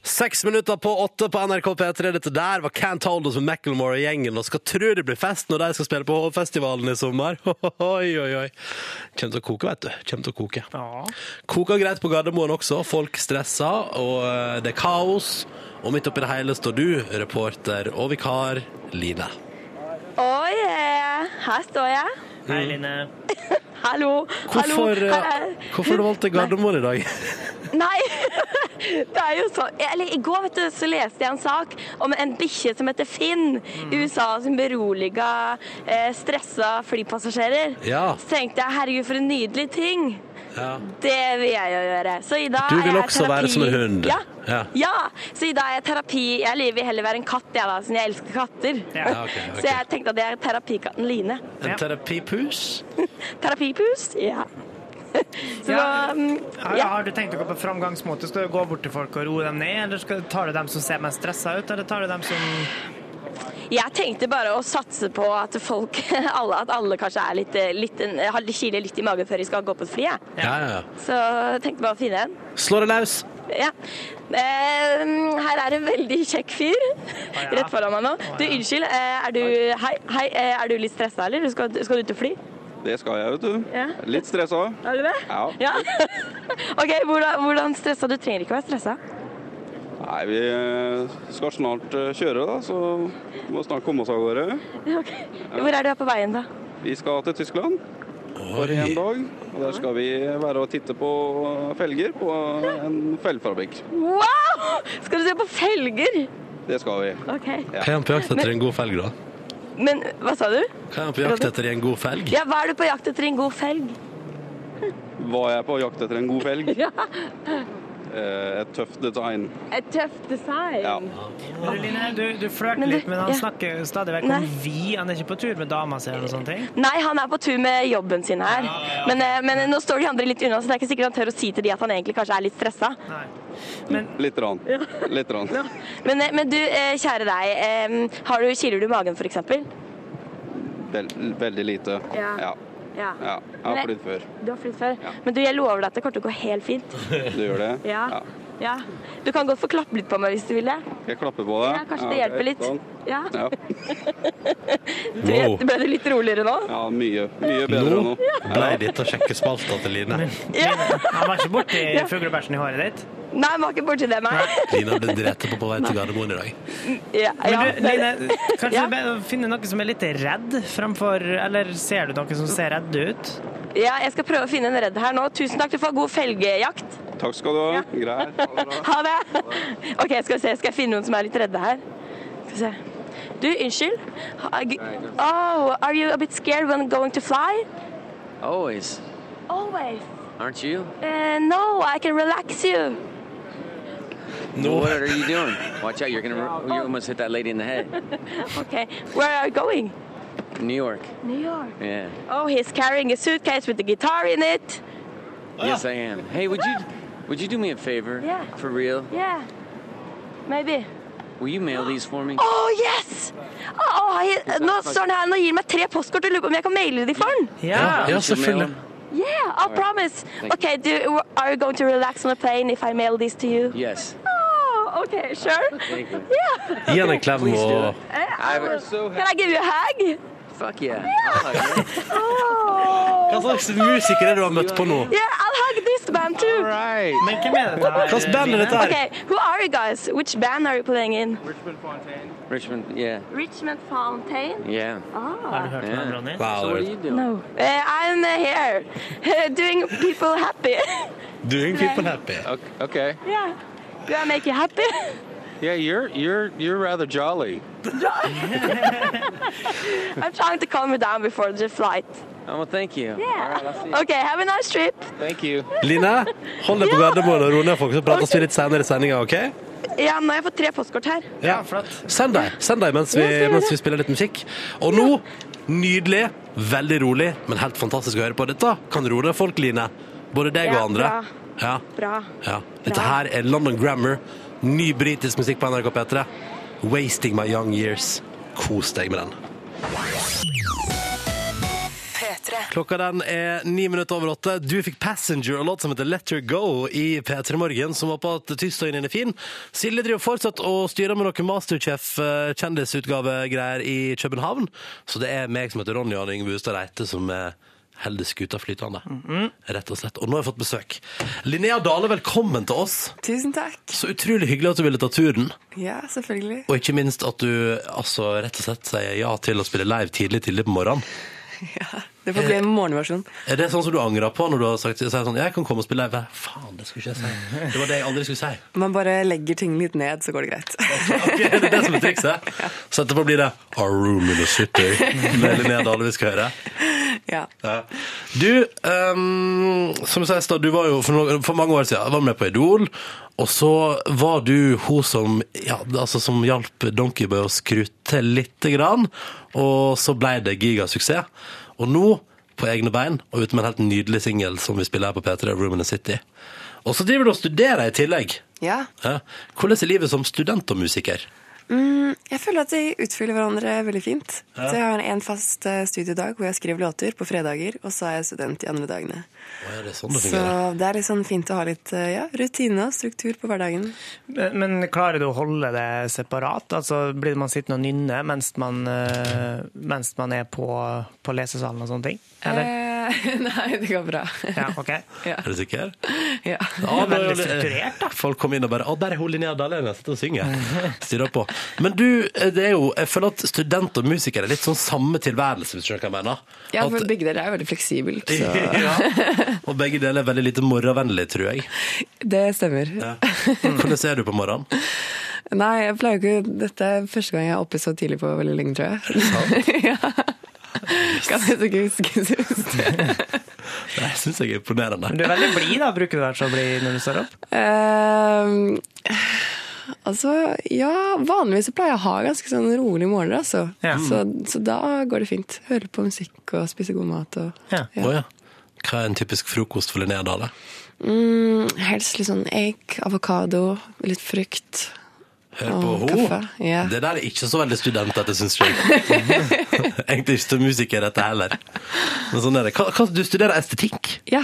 Seks minutter på åtte på NRK P3. Dette der var Can't Hold Us med Macklemore og gjengen. Og skal tro det blir fest når de skal spille på Hovfestivalen i sommer. Oi, oi, oi. Kjem til å koke, vet du. Kjem til å koke. Ja. Koker greit på Gardermoen også. Folk stresser, og eh, det er kaos. Og midt oppi det hele står du, reporter og vikar Line. Oi, yeah. her står jeg. Hei, Line. Hallo. Hallo. Hvorfor, Her eh, hvorfor du valgte Gardermoen i dag? Nei, det er jo sånn Eller I går vet du, så leste jeg en sak om en bikkje som heter Finn i USA, som beroliga eh, stressa flypassasjerer. Ja. Så tenkte jeg herregud, for en nydelig ting. Ja. Det vil jeg jo gjøre. Så i dag Du vil er jeg også være terapi. som en hund. Ja. Ja. ja. Så i dag er jeg terapi. Jeg vil heller være en katt, jeg da, siden jeg elsker katter. Ja, Okay, okay. Så jeg tenkte at jeg er terapikatten Line. En Ja. terapipus? Terapipus? Ja. Så Ja. da mm, Har, ja. har du tenkt å gå på framgangsmåte? Skal du gå bort til folk og roe dem ned, eller skal, tar du dem som ser mest stressa ut, eller tar du dem som Jeg tenkte bare å satse på at folk, alle, at alle kanskje er litt, eh, litt, kiler litt i magen før de skal gå på et fly. Ja, ja, ja. Så jeg tenkte bare å finne en. Slå deg løs. Ja. Eh, her er en veldig kjekk fyr ja. rett foran meg nå. Du, unnskyld, eh, er du, hei, hei, eh, er du litt stressa, eller? Skal, skal du ut og fly? Det skal jeg, vet du. Ja. Litt stressa. Er du det? Ja. OK, hvordan, hvordan stressa? Du trenger ikke å være stressa. Nei, vi eh, skal snart eh, kjøre, da, så vi må snart komme oss av gårde. Ok. Hvor er du på veien, da? Vi skal til Tyskland for en dag. Og der skal vi være og titte på felger på en felgfabrikk. Wow! Skal du se på felger? Det skal vi. OK. Hva er han på jakt etter en god felg, da? Men hva sa du? Hva er han på jakt etter en god felg? Ja, hva er du på jakt etter en god felg? Var jeg på jakt etter en god felg? Ja. Eh, Et tøft design. Et tøft design. Ja. Men Line, du, du flørter Men du- litt, men han ja. snakker stadig vekk om vi. Han er ikke på tur med dama si eller noe ting? Nei, han er på tur med jobben sin her. Men, ja, men nå står de andre litt unna, så det er ikke sikkert han tør å si til de at han egentlig kanskje er litt stressa. Men Litt. Rann. Litt rann. Men, eh, men du, eh, kjære deg, eh, har du, kiler du magen f.eks.? Vel, veldig lite. Ja. Ja. Ja. Jeg har flydd før. Du har flydd før? Men du, jeg lover deg at det kommer til å gå helt fint. Du gjør det? Ja. Ja. Du kan godt få klappe litt på meg hvis du vil det. Skal jeg klappe på deg? Ja, kanskje det hjelper litt. Sånn. Ja. Ja. Du, Wow. Ble du litt roligere nå? ja, mye. Mye bedre Nå nå. ble dette sjekkespalta til Line. han var ikke borti fuglebæsjen i håret ditt? Nei, han var ikke borti det, meg. Line ble drept på på vei til Gardermoen i dag. Ja, Men du, Line, kanskje Ja. du finner noe som er litt redd framfor Eller ser du noe som ser redd ut? ja, jeg skal prøve å finne en redd her nå. Tusen takk, du får god felgejakt. Takk skal du ha. Greit. Ha det. Ha det! OK, skal vi se. Skal jeg finne noen som er litt redde her? Skal vi se. Du, unnskyld. Oh, are you a bit scared when going to fly? Always, Always. aren't you? Uh, no, I can relax you. No. What are you doing? Watch out! You're gonna you almost hit that lady in the head. Okay, where are you going? New York. New York. Yeah. Oh, he's carrying a suitcase with the guitar in it. Yes, I am. Hey, would you would you do me a favor? Yeah. For real? Yeah. Maybe. Will you mail these for me? Oh, yes! Oh, jeg, nå står han her og gir meg tre postkort og lurer på om jeg kan maile dem for han. Ja. Ja, selvfølgelig. Yeah, I'll promise. Thank Okay, do, are you going to relax on the plane if I mail these to you? Yes. Oh, okay, sure. Thank you. Yeah. Gi han en klem og Kan jeg gi deg Can I give you a hug? Fuck yeah. Oh. Hva slags musikere er det du har møtt på nå? Yeah, I'll hug this band too. right. Men hvem er dette her? Hvilket band er dette her? Okay, who are you guys? Which band are you playing in? Richmond, yeah. Richmond Fontaine? Yeah. Har Ah. du hørt yeah. den, Ronny? Wow, So what do you do? No. Uh, I'm uh, here, doing people happy. Doing people happy. Okay. okay. yeah. Do I make you happy? Yeah, you're you're you're rather jolly. I'm trying to calm you down before the flight. Oh, well, thank you. Yeah. right. Okay, have a nice trip. Thank you. Line, hold deg på Gardermoen og ro ned, folk, så prates vi litt senere i sendinga, OK? Ja, nå har jeg fått tre postkort her. Ja, Send deg, send deg mens, vi, Ja, mens vi spiller litt musikk. Og nå, nydelig, veldig rolig, men helt fantastisk å høre på. Dette kan roe ned folk, Line. Både deg Ja, og andre. bra. Ja, Bra. ja. Dette her er London Grammar. Ny britisk musikk på NRK P3. 'Wasting My Young Years'. Kos deg med den. Klokka den er ni minutter over åtte. Du fikk 'Passenger' og låt som heter 'Let Her Go' i P3 Morgen, som håper at tirsdagen er fin. Silje driver fortsatt og styrer med noe Masterchef-kjendisutgavegreier i København. Så det er meg som heter Ronny og Yngve Hustad Reite som er holder skuta flytende. Rett og slett. Og nå har jeg fått besøk. Linnea Dale, velkommen til oss. Tusen takk. Så utrolig hyggelig at du ville ta turen. Ja, selvfølgelig. Og ikke minst at du altså, rett og slett sier ja til å spille live tidlig tidlig på morgenen. Ja, det får bli en morgenversjon. Er det sånn som du angrer på når du har sagt sånn, jeg kan komme og spille live? Faen, det skulle ikke jeg si. Det var det jeg aldri skulle si. Man bare legger ting litt ned, så går det greit. Ok, det er det som er trikset. Så etterpå blir det Our Room in the City med Linnea Dale vi skal høre. Ja. Ja. Du, um, som jeg sa, du var jo for, noen, for mange år siden var med på Idol, og så var du hun som, ja, altså, som hjalp Donkeyboy å skru til lite grann, og så ble det gigasuksess. Og nå, på egne bein, og ute med en helt nydelig singel som vi spiller her på P3, Room in the City. Og så driver du og studerer i tillegg. ja. Ja. Hvordan er livet som student og musiker? Mm, jeg føler at de utfyller hverandre veldig fint. Så jeg har en fast eh, studiedag hvor jeg skriver låter på fredager, og så er jeg student de andre dagene. Å, er det sånn det Så det er litt sånn fint å ha litt eh, ja, rutine og struktur på hverdagen. Men men klarer du å holde det separat? Altså, blir man sittende og nynne mens man, eh, mens man er på, på lesesalen og sånne ting? Eller? Eh, nei, det går bra. Ja, ok. ja. Er du sikker? ja. Ja, veldig det- strukturert, da. Folk kom inn og bare 'Å, der er hun Linnea Dahlén, jeg sitter og synger'. Styrer på. Men du, det er jo Jeg føler at student og musiker er litt sånn samme tilværelse, hvis du skjønner hva jeg mener. ja, At- for begge deler er veldig fleksibelt, så ja. Og begge deler er veldig lite morgenvennlig, tror jeg. det stemmer. Ja. Hvordan ser du på morgenen? Nei, jeg pleier jo ikke Dette er første gang jeg er oppe så tidlig på veldig lenge, tror jeg. Sant? ja. Kan jeg ikke huske sist. Det syns jeg er imponerende. Du er veldig blid, da. Bruker du det så blid når du står opp? Ehm, altså, ja, vanligvis så pleier jeg å ha ganske sånn rolige morgener, altså. Ja. Så, så da går det fint. Høre på musikk og spise god mat og Ja. Å ja. Hva er en typisk frokost for Linnea Dale? mm, Helst litt sånn egg, avokado, litt frukt. Hør på henne. ja. Det der er ikke så veldig studentete, syns jeg. Egentlig ikke så musiker, dette heller. Men sånn er det. Hva, hva, du studerer estetikk? Ja.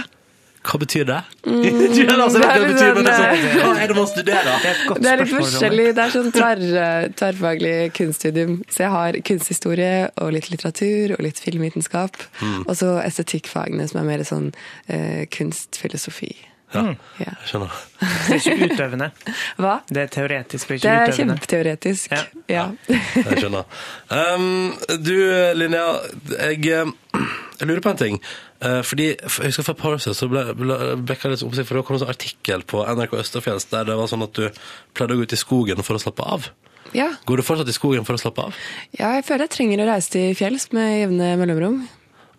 Hva betyr det? Du vet altså, det hva er det betyr, det hva er det man studerer? Det er et godt Det er litt spørsmål, forskjellig. Det er sånn tverr, tverrfaglig kunststudium. Så jeg har kunsthistorie og litt litteratur og litt filmvitenskap. Mm. Og så estetikkfagene som er mer sånn eh, kunstfilosofi. Ja, Ja. jeg skjønner. Det er ikke utøvende. Hva? Det er teoretisk og Det ikke er utøvende. kjempeteoretisk. Ja. Ja. Jeg skjønner. Um, du, Linnea, jeg, eh, jeg lurer på en ting. Uh, fordi, jeg husker For et par år siden så ble, ble, ble jeg litt oppsikt, for det kom en sånn artikkel på NRK Østerfjells der det var sånn at du pleide å gå ut i skogen for å slappe av. ja. Går du fortsatt i skogen for å slappe av? Ja, jeg føler jeg trenger å reise til fjells med jevne mellomrom.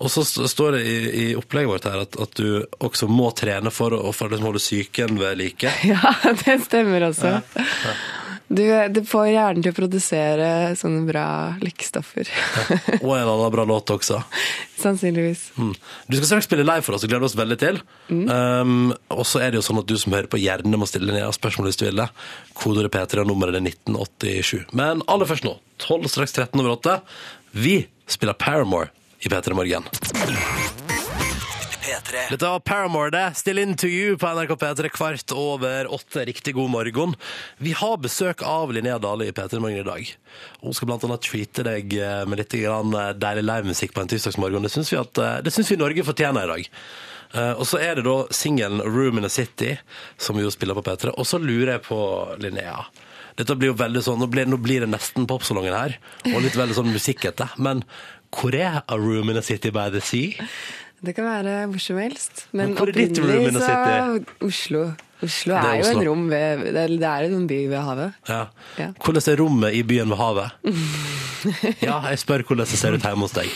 Og så står det i, i opplegget vårt her at, at du også må trene for å for liksom holde psyken ved like. Ja, det stemmer også. Du, du får hjernen til å produsere sånne bra lykkestoffer. Og en annen bra låt også. Sannsynligvis. Mm. Du skal straks spille live for oss, og gleder oss veldig til. Um, og så er det jo sånn at du som hører på, gjerne må stille ned spørsmål hvis du vil det. Kodeordet P3 og nummeret er 1987. Men aller først nå, 12 straks 13 over 8. Vi spiller Paramore i P3 Morgen. P3. Dette var Paramore, det. Still in to you på NRK P3 kvart over åtte. Riktig god morgen. Vi har besøk av Linnea Dale i P3 Morgen i dag. Hun skal blant annet treate deg eh, med litt eh, deilig livemusikk på en tirsdagsmorgen. Det syns vi, eh, syns vi Norge fortjener i dag. Og så er det da singelen 'Room in a City', som vi jo spiller på P3. Og så lurer jeg på, Linnea Dette blir jo veldig sånn, Nå blir, nå blir det nesten popsalongen her, og litt veldig sånn musikkete. Men hvor er 'A Room in a City by the Sea'? Det kan være hvor som helst. Men Men opprinnelig så Oslo. Oslo er, er Oslo. jo en rom ved Det er, en by ved havet. Ja. Ja. Hvordan er rommet i byen ved havet? Ja, jeg spør hvordan det ser ut hjemme hos deg.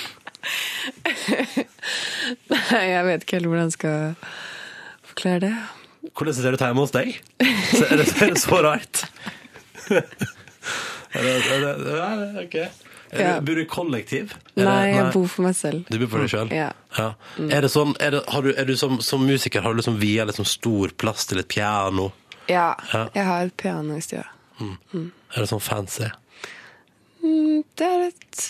Nei, jeg vet ikke helt hvordan jeg skal forklare det. Hvordan det ser ut hjemme hos deg? Er, det, er det så rart? Er det, er det, er det, Er Ja. du, bor du i kollektiv? Er Nei, det, jeg bor for meg selv. Du bor for deg sjøl? Ja. Er det sånn, er det, har du, er du som, som musiker har du liksom via liksom stor plass til et piano? Ja, Ja. jeg har et piano i stua. Er det sånn fancy? Mm, Det er et,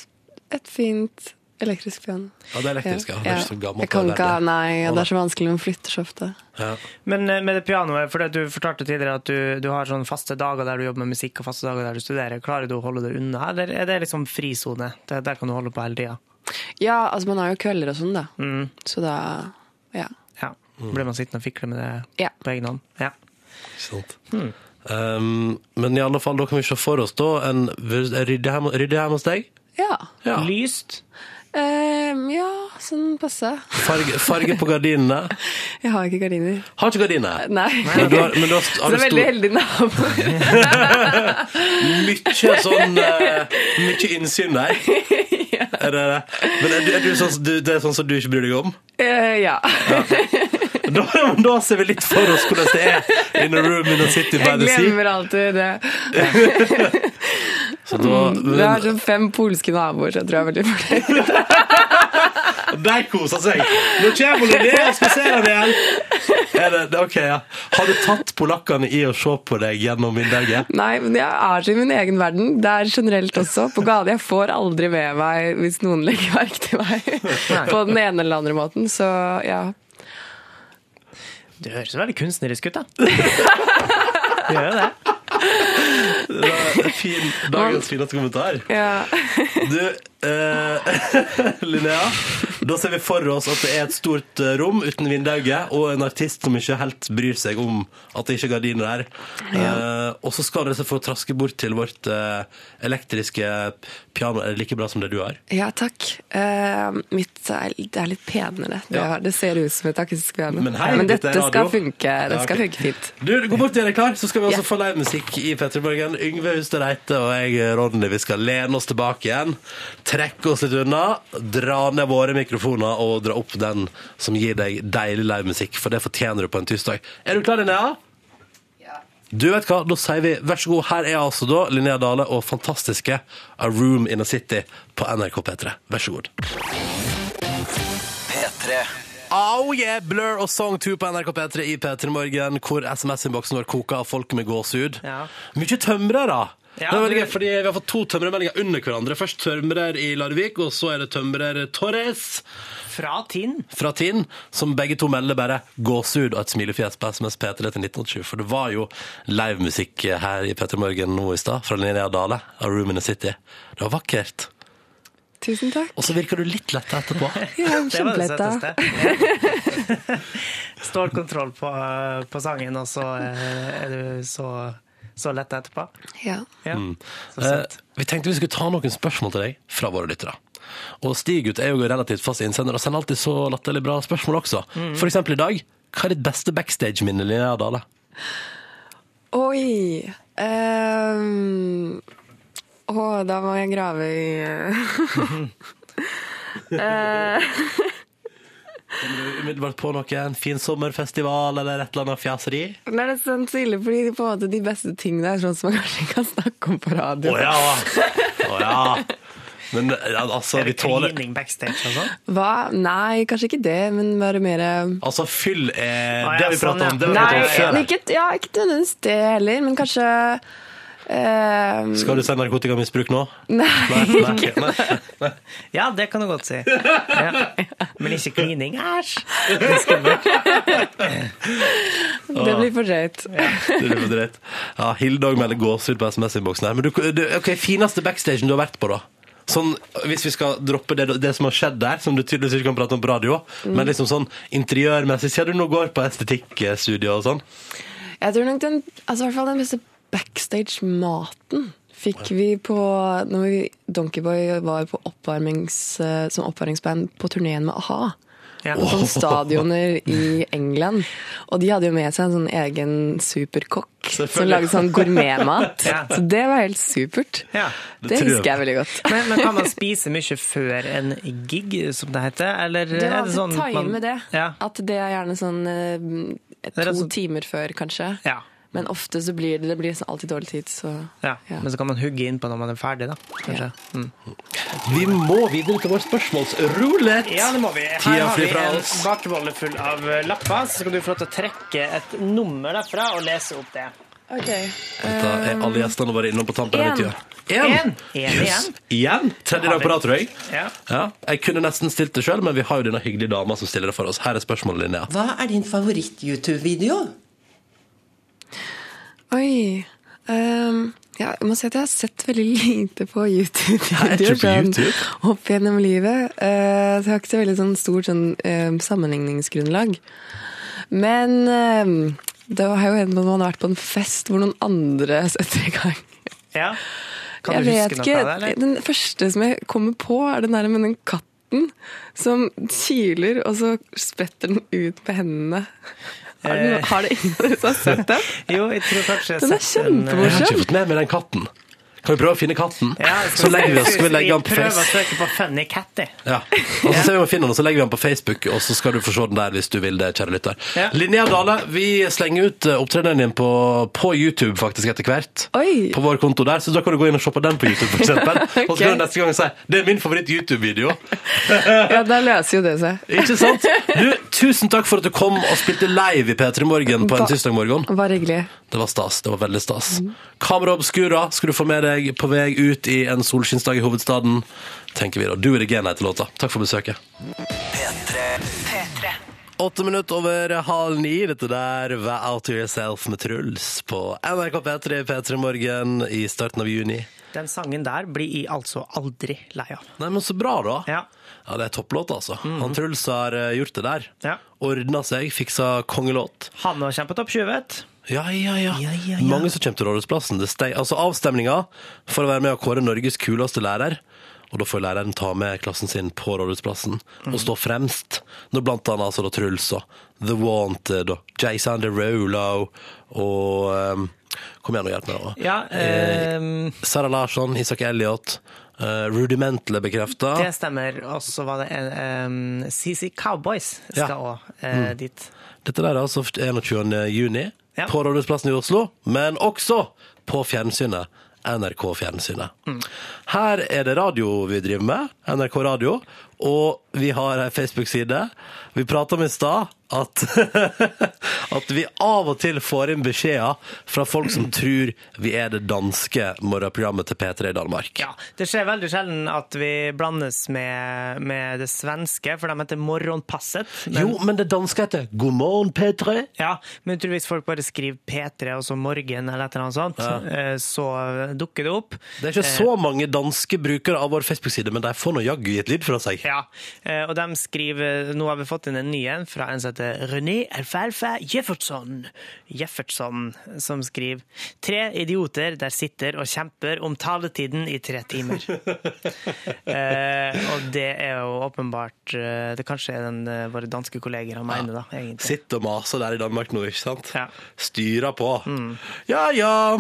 et fint elektrisk piano. Ja, det er elektrisk, ja. Det er ikke så gammelt Jeg kan ikke nei, det er så vanskelig, man flytter så ofte. Ja. Men eh, med det pianoet, for du fortalte tidligere at du, du har sånne faste dager der du jobber med musikk og faste dager der du studerer. Klarer du å holde det unna, eller er det liksom frisone? Der kan du holde på hele tida? Ja, altså man har jo kvelder og sånn, da. Mm. Så da Ja. Ja. Blir man sittende og fikle med det Ja. på egen hånd? Ja. Sant. Mm. Um, men i alle fall, da kan vi se for oss da en rydde hjemme hos deg. Ja. Ja. Lyst? Ehm, ja, sånn passe. Farge, farge på gardinene. Jeg har ikke gardiner. Har ikke gardiner. Nei. Men du har, men du har, har Så du veldig stor, heldig nabo. mye sånn uh, Mye innsyn der. Er det, men er du, er du sånn, du, det er sånn som du ikke bryr deg om? Uh, ja. Da, men da ser vi litt for oss hvordan det er in a room in a city by the sea. Jeg glemmer alltid det. Så da, Vi har sånn fem polske naboer, så jeg tror jeg er veldig fornøyd. de koser seg. Nå kommer hun skal se dem igjen! Er det, det- ok, ja. Har du tatt polakkene i å se på deg gjennom vinduet? Nei, men jeg er så i min egen verden. Det er generelt også. På gade, Jeg får aldri med meg hvis noen legger merke til meg på den ene eller andre måten. Så ja. Du høres veldig kunstnerisk ut, da. Du gjør jo det. Det var fin, dagens fineste kommentar. ja. Du, eh, Linnea, da ser vi for oss at det er et stort eh, rom uten vindauge, og en artist som ikke helt bryr seg om at det ikke er gardiner der. Eh, og så skal dere få traske bort til vårt eh, elektriske piano. Er det like bra som det du har? ja, takk. Uh, mitt er, det er litt penere. Det, Ja. det ser ut som et akustisk piano. Men hei, Men dette dette skal funke. Det Ja, skal funke fint. Du, Gå bort til dere klar, så skal vi også Ja. få livemusikk i Petter Morgen. Yngve Hustad Reite og jeg, Ronny, vi skal lene oss tilbake igjen. Trekke oss litt unna, dra ned våre mikrofoner og dra opp den som gir deg deilig livemusikk, for det fortjener du på en tirsdag. Er du klar, Linnea? Du vet hva, Da sier vi vær så god. Her er altså da Linnea Dale og fantastiske A Room in a City på NRK P3. Vær så god. P3. Oh yeah, Blur og Song 2 på NRK P3 i P3 Morgen, hvor SMS-innboksen vår koker av folk med gåsehud. Ja. Mye tømrere! Ja, det er veldig gøy, fordi Vi har fått to tømrermeldinger under hverandre. Først tømrer i Larvik, og så er det tømrer Torres Fra Tinn. fra Tinn, som begge to melder bare gåsehud og et smilefjes på SMS P3 til 1987. For det var jo livemusikk her i P3 Morgen nå i stad, fra Linnea Dale av Room in the City. Det var vakkert. Tusen takk. Og så virker du litt lett etterpå. Ja, Kjempeletta. søteste. Ja. Stålkontroll på, på sangen, og så eh, er du så, så lett etterpå. Ja. Ja. Mm. Eh, vi tenkte vi skulle ta noen spørsmål til deg fra våre lyttere. Og Stiggut er jo relativt fast innsender og sender alltid så latterlig bra spørsmål også. For eksempel i dag. Hva er ditt beste backstage-minne, Linnea Dale? Oi ehm, Å, da må jeg grave i eh, Kommer du umiddelbart på noe? En fin sommerfestival eller et eller annet fjaseri? Nei, det er sånn så ille, fordi på en måte de beste tingene er sånn som man kanskje kan snakke om på radio. Å ja! Oh, ja. Men ja, altså, Er vi det tåler klining backstage og sånn? Hva? Nei, kanskje ikke det, men bare mer Altså, fyll er ah, ja, Det har vi sånn, pratet ja. om. Det har vi pratet om før. ikke, ja, ikke nødvendigvis det heller, men kanskje eh, Skal du si narkotikamisbruk nå? Nei, Nei, nei, nei, nei. Ja, det kan du godt si. Ja. Men ikke klining. Æsj! Det det blir for drøyt. Det blir for drøyt. Ja, Hilde òg melder gåsehud på SMS-innboksen her. Men du, du, ok, fineste backstagen du har vært på, da? Sånn, Hvis vi skal droppe det, det som har skjedd der, som du tydeligvis ikke kan prate om på radio, Mm. men liksom sånn interiørmessig, ser du nå går på estetikkstudio og sånn? Jeg tror nok den, altså i hvert fall den beste backstage-maten fikk vi på når vi, Donkeyboy var på oppvarmings, eh, som oppvarmingsband på turneen med a-ha. Ja. På stadioner i England. Og de hadde jo med seg en sånn egen superkokk som lagde sånn gourmetmat. Ja. Så det var helt supert. Ja. Det Det husker jeg jeg veldig godt. Men, men kan man spise mye før en gig, som det heter? Eller Du er det sånn man- time det. Ja. At det er gjerne sånn eh, Det er to sånn- timer før, kanskje. Ja. Men ofte så blir det, det blir alltid dårlig tid, så ja. Ja. Men så kan man hugge innpå når man er ferdig, da. Kanskje. Mm. Vi må videre til vår spørsmålsrulett. Ja, det må vi. Her Tida har vi en bakebolle full av eh, lapper. Så skal du få lov til å trekke et nummer derfra og lese opp det. Dette er alle gjestene våre innom på tampen En. Yes. igjen. Igjen? Tredje dag på rad, tror jeg. Ja. Ja, jeg kunne nesten stilt det sjøl, men vi har jo denne hyggelige dama som stiller det for oss. Her er spørsmålet, Linnea. Hva er din favoritt-YouTube-video? Oi. Um, ja, jeg må si at jeg har sett veldig lite på YouTube-videoer Er sånn YouTube? opp gjennom livet. Uh, så jeg har ikke så veldig sånn stort sånn, eh, sammenligningsgrunnlag. Men eh, det har jo hendt at man har vært på en fest hvor noen andre setter i gang. Ja. Kan jeg du vet huske noe av det, eller? Den første som jeg kommer på, er den der med den katten som kiler, og så spretter den ut på hendene. Har, den, ikke har det ingen av dere som har sett den? Jo, jeg tror kanskje jeg har sett den. Den er kjempemorsom. Jeg har ikke fått med meg den katten. Kan vi prøve å finne katten? Ja, så legger vi oss, skal vi legge den på Prøve å søke på Funny Catty. Ja. Og så ser vi om vi finner den, og så legger vi den på Facebook, og så skal du få se den der hvis du vil det, kjære lytter. Ja. Linnea Dale, vi slenger ut eh, opptredenen din på, på YouTube faktisk etter hvert. Oi. På vår konto der, så da kan du gå inn og se på den på YouTube, for eksempel. Og så kan du neste gang si det er min favoritt-YouTube-video. Ja, da løser jo det seg. Ikke sant? Du, tusen takk for at du kom og spilte live i P3 Morgen på en tirsdag morgen. Bare hyggelig. Det var stas. Det var veldig stas. Kamera obscura skal du få med deg på vei ut i en solskinnsdag i hovedstaden. Tenker vi da. Do it again heter låta. Takk for besøket. P3. Åtte minutter over halv ni. Dette der Vær Out to Yourself med Truls på NRK P3 P3 Morgen i starten av juni. Den sangen der blir jeg altså aldri lei av. Nei, men så bra, da. Ja. Ja, det er topplåt, altså. Han Truls har eh, gjort det der. Ja. Ordna seg, fiksa kongelåt. Han har kjempet opp 20, vet Ja, ja, ja. Ja, ja, ja. Mange som kommer til Rådhusplassen. Det steg, altså avstemninga for å være med og kåre Norges kuleste lærer. Og da får læreren ta med klassen sin på Rådhusplassen Mm. og stå fremst. Når blant annet altså da Truls og The Wanted og Jason Derulo og um, Kom igjen og hjelp meg. da. Ja, Eh, ehm, Sarah Larsson, Isak Elliot. Uh, Rudimental er bekrefta. det stemmer. Og så var det en ehm, CC Cowboys skal Ja. òg dit. Dette der er altså 21. juni Ja. på Rådhusplassen i Oslo, men også på fjernsynet. NRK Fjernsynet. Mm. Her er det radio vi driver med, NRK Radio, og vi har ei Facebook-side. Vi prata om i stad at, at vi av og til får inn beskjeder fra folk som tror vi er det danske morgenprogrammet til P3 i Danmark. Ja, Det skjer veldig sjelden at vi blandes med, med det svenske, for de heter Morgonpasset. Men, Jo, men det danske heter God morgen, P3. Ja, men hvis folk bare skriver P3 og så Morgen eller et eller annet sånt, ja. så dukker det opp. Det er ikke så mange danske brukere av vår Facebook-side, men de får nå jaggu gitt lyd fra seg. Ja, eh, og de skriver Nå har vi fått inn en ny en fra en som heter René Alfalfa Jeffertson. Jeffertson, som skriver Tre idioter der sitter og kjemper om taletiden i tre timer. eh, og det er jo åpenbart eh, Det kanskje er den eh, våre danske kolleger han mener, da, egentlig. Sitter og maser der i Danmark nå, ikke sant? Ja. Styrer på. Ja ja,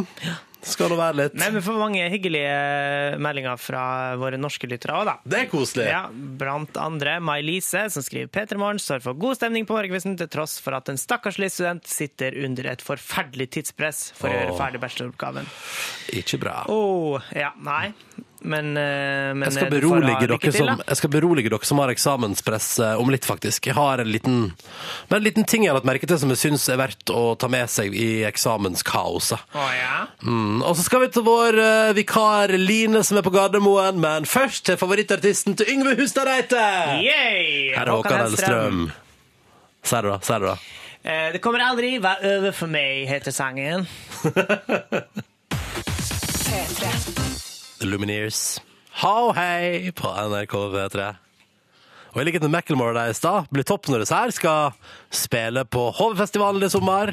Skal det være litt. Men vi får mange hyggelige meldinger fra våre norske lyttere òg, da. Det er koselig. Ja, blant andre May-Lise, som skriver P3 Morgen står for god stemning på morgenkvisten til tross for at en stakkarslig student sitter under et forferdelig tidspress for å gjøre ferdig bacheloroppgaven. Ikke bra. Oh, ja, nei. Men, eh, men Jeg skal, eh, berolige dere som, jeg skal berolige dere som har eksamenspress eh, om litt, faktisk. Jeg har en liten, men en liten ting jeg har lagt merke til som jeg syns er verdt å ta med seg i eksamenskaoset. Ja? Mm. Og så skal vi til vår uh, vikar Line som er på Gardermoen, men først til favorittartisten til Yngve Hustad Reite! Her er Håkan Hellstrøm. Sier du da? Sier du da? Eh, Det kommer aldri være over for meg, heter sangen. The Lumineers. How hei på NRK V3. Og i likhet med Macclemore der i stad, blir topp når det her skal spille på HV-festivalen i sommer.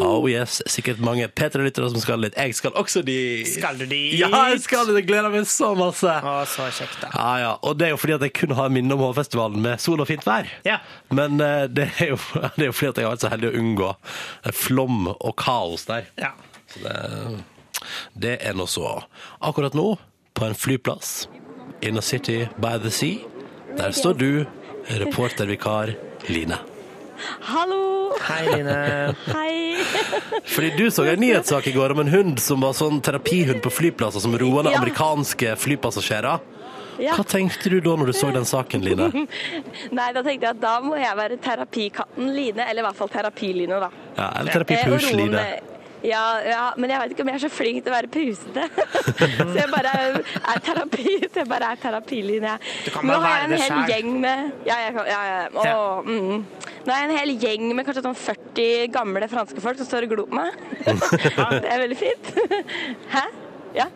Oh yes, sikkert mange P3-lyttere som skal litt. Jeg skal også dit. Skal du dit? Ja, jeg skal dit. Jeg gleder meg så masse. Å, så kjekt, da. Ja, ja. Og det er jo fordi at jeg kun har minne om HV-festivalen med sol og fint vær. Ja. Men eh, det, er jo, det er jo fordi at jeg har vært så heldig å unngå flom og kaos der. Ja. Så det, det er nå så. Akkurat nå, på en flyplass, in a city by the sea, der står du, reportervikar Line. Hallo! Hei, Line. Hei! Fordi du så en nyhetssak i går om en hund som var sånn terapihund på flyplasser som roer ned Ja. amerikanske flypassasjerer. Ja. Hva tenkte du da når du så den saken, Line? Nei, da tenkte jeg at da må jeg være terapikatten Line, eller i hvert fall terapiline, da. Ja, eller Eh, og Ja, ja, men jeg vet ikke om jeg er så flink til å være pusete. så jeg bare er terapi, så jeg bare er kan Nå har jeg en hel selv. gjeng med Ja, jeg kan, ja, ja. Å, mm. Nå har jeg en hel gjeng med kanskje sånn 40 gamle franske folk som står og glor på meg. det er veldig fint. Hæ? Ja.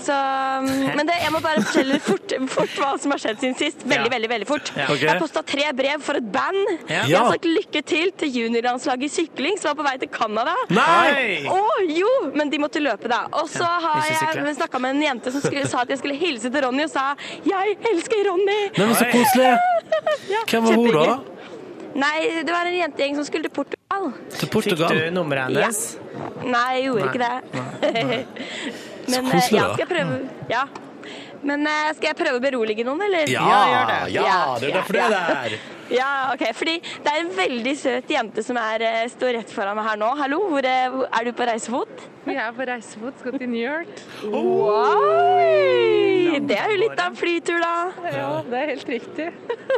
Så, mm, men det, jeg må bare fortelle fort, fort hva som har skjedd siden sist. Veldig, Ja. veldig veldig fort. Ja. Okay. Jeg har posta tre brev for et band. Ja. Jeg har sagt lykke til til juniorlandslaget i sykling som var på vei til Canada. Nei! Å jo, men de måtte løpe, da. Og så har jeg snakka med en jente som skulle, sa at jeg skulle hilse til Ronny, og sa 'jeg elsker Ronny'. Nei, men så koselig! Ja, Hvem var hun da? Nei, det var en jentegjeng som skulle til Portugal. Til Fikk du nummeret hennes? Nei, jeg gjorde ikke det. Men Så koselig, da. ja, skal jeg prøve Ja. Men eh, skal jeg prøve å berolige noen, eller? Ja, Ja, gjør det. ja, Ja, det er ja, derfor det er der. Ja, ok, fordi det er en veldig søt jente som er, eh, står rett foran meg her nå. Hallo, hvor er, er du på reisefot? Vi er på reisefot, skal til New York. Oi! Det er jo litt av en flytur, da. Ja, det er helt riktig.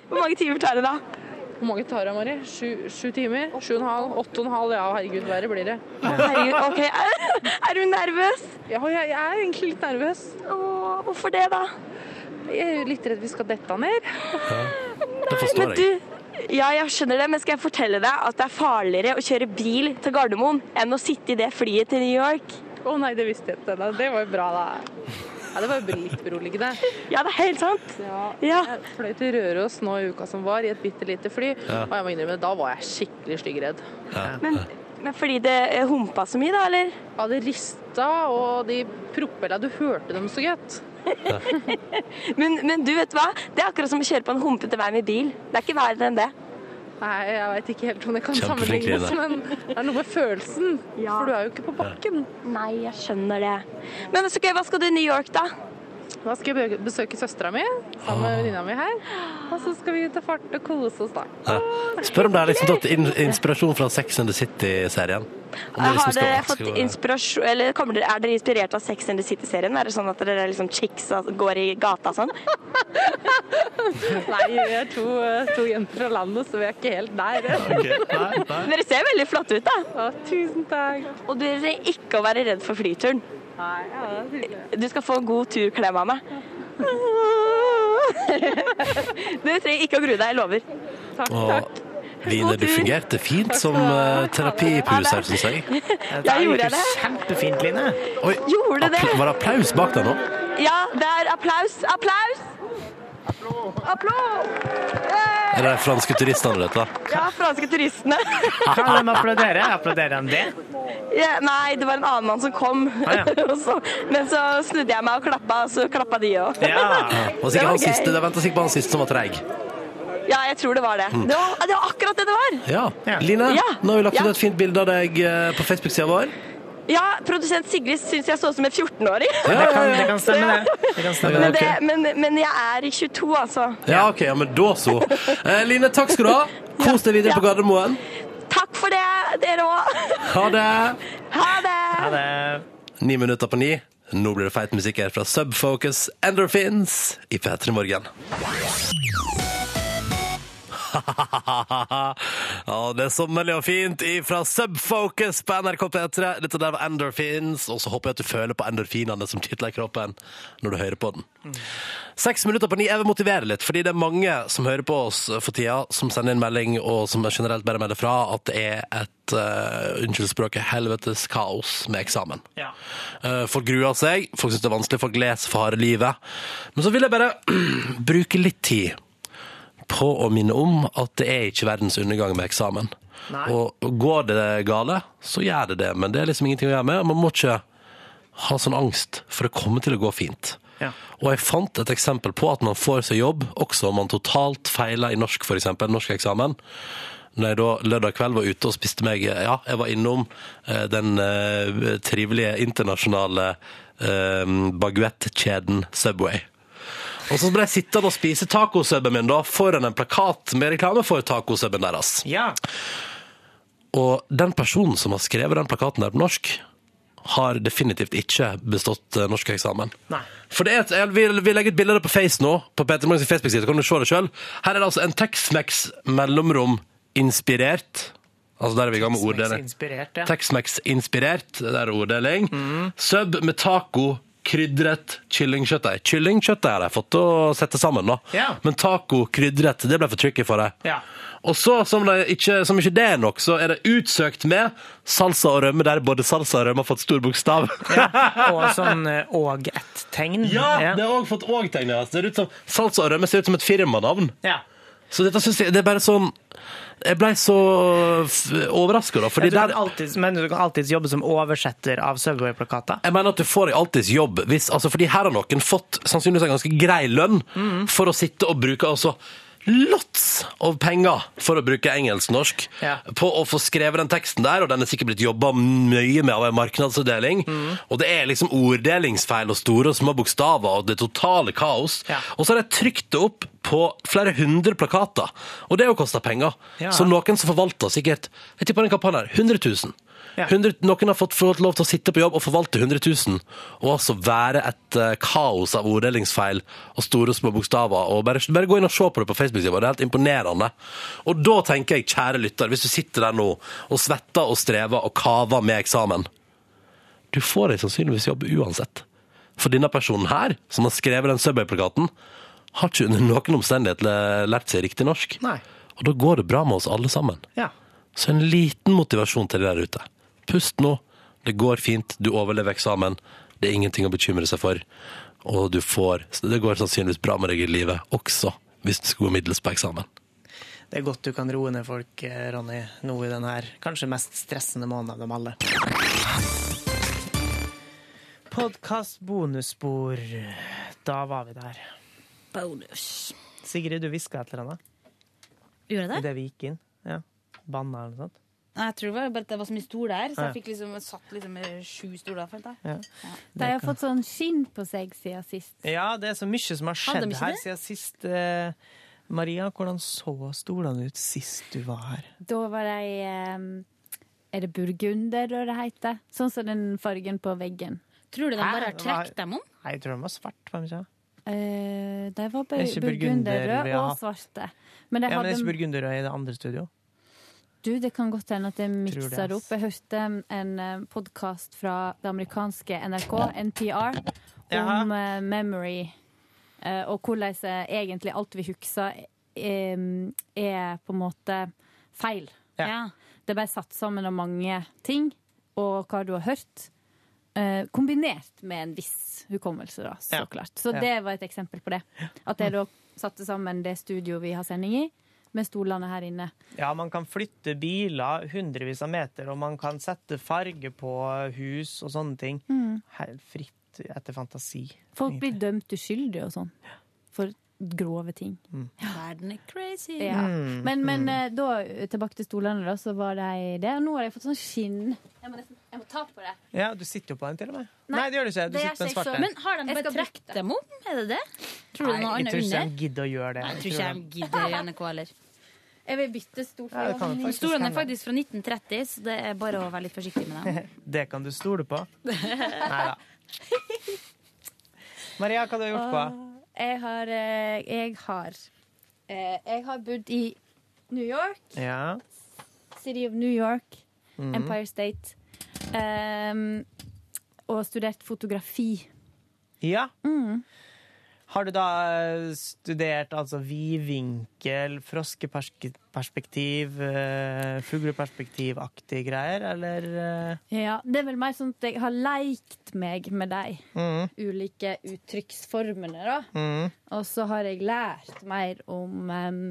Hvor mange timer tar det, da? Hvor mange tar det, Mari? Sju, sju timer? Sju og en halv? Åtte og en halv? Ja, herregud, verre blir det. Herregud, ok. Er, er du nervøs? Ja, jeg, jeg er egentlig litt nervøs. Åh, hvorfor det, da? Jeg er litt redd vi skal dette ned. Det forstår Men jeg. du, ja, jeg skjønner det, men skal jeg fortelle deg at det er farligere å kjøre bil til Gardermoen enn å sitte i det flyet til New York? Å nei, det visste jeg ikke. Det var jo bra, da. Ja, det var jo litt beroligende. Ja, det er helt sant. Ja. Ja. Jeg fløy til Røros nå i uka som var, i et bitte lite fly. Ja. Og jeg må innrømme, da var jeg skikkelig styggredd. Men, men fordi det humpa så mye, da, eller? Ja, det rista, og de propella Du hørte dem så godt. Men, men du, vet hva? Det er akkurat som å kjøre på en humpete vei med bil. Det er ikke verre enn det. Nei, jeg veit ikke helt om det kan sammenlignes, men det er noe med følelsen. Ja. For du er jo ikke på bakken. Nei, jeg skjønner det. Men så, okay, hva skal du i New York, da? Da skal jeg besøke søstera mi sammen med venninna mi her. Og så skal vi ut og farte og kose oss, da. Ja. Spør om det har liksom tatt in inspirasjon fra Sex and the City-serien. Liksom Har dere fått inspirasjon Eller kommer dere, Er dere inspirert av Sex and the City-serien? Er det sånn at dere er liksom chicks og går i gata sånn? Nei, vi er to, to jenter fra landet, så vi er ikke helt der. Dere ser veldig flotte ut, da. Å, tusen takk. Og dere trenger ikke å være redd for flyturen. Nei, ja, det er hyggelig. Du skal få en god turklem av meg. Du trenger ikke å grue deg, jeg lover. Takk, takk. Line, du fungerte fint som uh, terapipus her, syns jeg. Det gjorde det. Kjempefint, Line. Oi, Gjorde det? var det applaus bak deg nå? Ja, det er applaus. Applaus! Applaus! Er det de franske turistene, dette? Ja, franske turistene. Kan de applaudere? Applauderer de det? Ja, nei, det var en annen mann som kom. Ah, ja. Så, men så snudde jeg meg og klappa, og så klappa de òg. Ja. Det var Det var gøy. siste, det venta sikkert på han siste som var treig. Ja, jeg tror det var det. Det var, det var akkurat det det var. Ja. Ja. Line, Ja. nå har vi lagt ut Ja. et fint bilde av deg eh, på Facebook-sida vår. Ja, produsent Sigrid syns jeg så ut som en 14-åring. Det kan, det kan stemme, det. det, kan stemme, Men, det. men, men jeg er i 22, altså. Ja, ok, ja, men da så. Eh, Line, takk skal du ha. Kos deg videre på Gardermoen. Takk for det, dere òg. Ha det. Ha det. Ha det. Ni minutter på ni. Nå blir det feit musikk her fra Subfocus Endorphins i P3 Morgen. ja, det er sommerlig og fint fra Subfocus på NRK P3. Dette der var Endorphins, og så håper jeg at du føler på endorfinene som titler i kroppen når du hører på den. Seks minutter på ni. Jeg vil motivere litt, fordi det er mange som hører på oss for tida, som sender inn melding, og som generelt bare melder fra at det er et uh, unnskyld språket, helvetes kaos med eksamen. Ja. Uh, Folk gruer seg, folk syns det er vanskelig, folk leser for harde livet. Men så vil jeg bare bruke litt tid på å minne om at det er ikke verdens undergang med eksamen. Nei. Og går det gale, så gjør det det, men det er liksom ingenting å gjøre med. Man må ikke ha sånn angst, for det kommer til å gå fint. Ja. Og jeg fant et eksempel på at man får seg jobb, også om man totalt feiler i norsk, eksempel, norsk eksamen. Når jeg da lørdag kveld var ute og spiste meg Ja, jeg var innom eh, den eh, trivelige internasjonale eh, baguettkjeden Subway. Og så ble jeg sittende og spise tacosubben min da, foran en plakat med reklame for tacosubben deres. Ja. Og den personen som har skrevet den plakaten der på norsk, har definitivt ikke bestått eh, norskeksamen. For det er vi, vi legger ut bilder på Face nå, på Peter Morgens Facebook-side, kan du se det sjøl. Her er det altså en Tex-Mex mellomrom inspirert. Altså der er vi i gang med orddeling. Tex-Mex inspirert, det er orddeling. Sub med taco, krydret kyllingkjøttdeig. Kyllingkjøttdeig har jeg fått til å sette sammen, da. Ja. Men taco, krydret, det ble for tricky for deg. Ja. Og så, som, det ikke, som ikke det er nok, så er det utsøkt med salsa og rømme, der både salsa og rømme har fått stor bokstav. ja. Og sånn eh, og ett tegn. Ja, det har også fått og-tegn. Ja. Salsa og rømme ser ut som et firmanavn. Ja. Så dette synes jeg, det er bare sånn Jeg ble så overraska, da. Fordi du der, alltid, men du kan alltids jobbe som oversetter av Subway-plakater. jeg mener at du får alltids jobb hvis, altså fordi her har noen fått sannsynligvis en ganske grei lønn for å sitte og bruke altså lots av penger, for å bruke engelsk-norsk, Ja. på å få skrevet den teksten der, og den er sikkert blitt jobba mye med av en markedsavdeling. Og det er liksom orddelingsfeil og store og små bokstaver og det totale kaos. Ja. Og så har jeg trykt det opp på flere hundre plakater, og det har jo kosta penger. Ja. Så noen som forvalter sikkert Jeg tipper den kampanjen her 100 000. Ja. 100, noen har fått lov til å sitte på jobb og forvalte 100 000, og altså være et uh, kaos av orddelingsfeil og store og små bokstaver. og Bare, bare gå inn og se på det på Facebook, det er helt imponerende. Og da tenker jeg, kjære lytter, hvis du sitter der nå og svetter og strever og kaver med eksamen, du får deg sannsynligvis jobb uansett. For denne personen her, som har skrevet den Subway-plakaten, har ikke under noen omstendighet lært seg riktig norsk. Nei. Og da går det bra med oss alle sammen. Ja. Så en liten motivasjon til de der ute. Pust nå. Det går fint. Du overlever eksamen. Det er ingenting å bekymre seg for. Og du får Det går sannsynligvis bra med deg i livet, også hvis du skal gå middels på eksamen. Det er godt du kan roe ned folk, eh, Ronny, nå i den her kanskje mest stressende måneden av dem alle. Podkast bonusspor. Da var vi der. Bonus. Sigrid, du hviska et eller annet Gjorde jeg det? idet vi gikk inn. Ja. Banna eller noe sånt. Nei, jeg tror det var bare at det var så mye stoler, så jeg fikk liksom satt liksom med sju stoler. følte jeg. Ja. De har fått sånn skinn på seg siden sist. Ja, det er så mye som har skjedd her det? siden sist. Eh, Maria, hvordan så stolene ut sist du var her? Da var de eh, Er det burgunder da det heter? Sånn som den fargen på veggen. Tror du de bare har trukket dem om? Nei, jeg tror de var svart. Var de? Eh, de var er burgunderrøde og svarte. Men de ja, men det er ikke burgunderrøde i det andre studio. Du, det kan godt hende at jeg mikser det, det opp. Jeg hørte en podkast fra det amerikanske NRK, NPR, om Jaha. memory. eh, og hvordan eh, egentlig alt vi husker, eh, er på en måte feil. Ja. Det er bare satt sammen av mange ting, og hva du har hørt. eh, kombinert med en viss hukommelse, da, så Ja. klart. Så Ja. det var et eksempel på det. At jeg da satte sammen det studio vi har sending i, med stolene her inne. Ja, man kan flytte biler hundrevis av meter, og man kan sette farge på hus og sånne ting. Mm. Helt fritt etter fantasi. Folk blir dømt uskyldige og sånn. For grove ting. Verden er crazy. Ja. Mm, Men, men mm. da, tilbake til stolene, da, så var de det. Og nå har jeg fått sånn skinn. Jeg må nesten, jeg må ta på det. Ja, du sitter jo på den til og med. Nei, Nei, det gjør du ikke. Du sitter på den svarte. Men har de bare trukket dem om? Er det det? Tror du det er noe Nei, jeg tror ikke under? de gidder å gjøre det. Nei, Jeg tror ikke de gidder i NRK heller. Jeg vil bytte stol. Ja, Stolene er faktisk fra 1930, så det er bare å være litt forsiktig med dem. Det kan du stole på. Nei da. Maria, hva har du gjort på? Jeg har eh, Jeg har eh, Jeg har bodd i New York. Ja. City of New York. Mm. Empire State. Um, og studert fotografi. Ja. Mm. Har du da eh, studert altså vidvinkel, froskeperspektiv, uh, fugleperspektivaktige greier, eller eh? Ja, det er vel mer sånn at jeg har leikt meg med de mm. ulike uttrykksformene, da. Mm. Og så har jeg lært mer om um,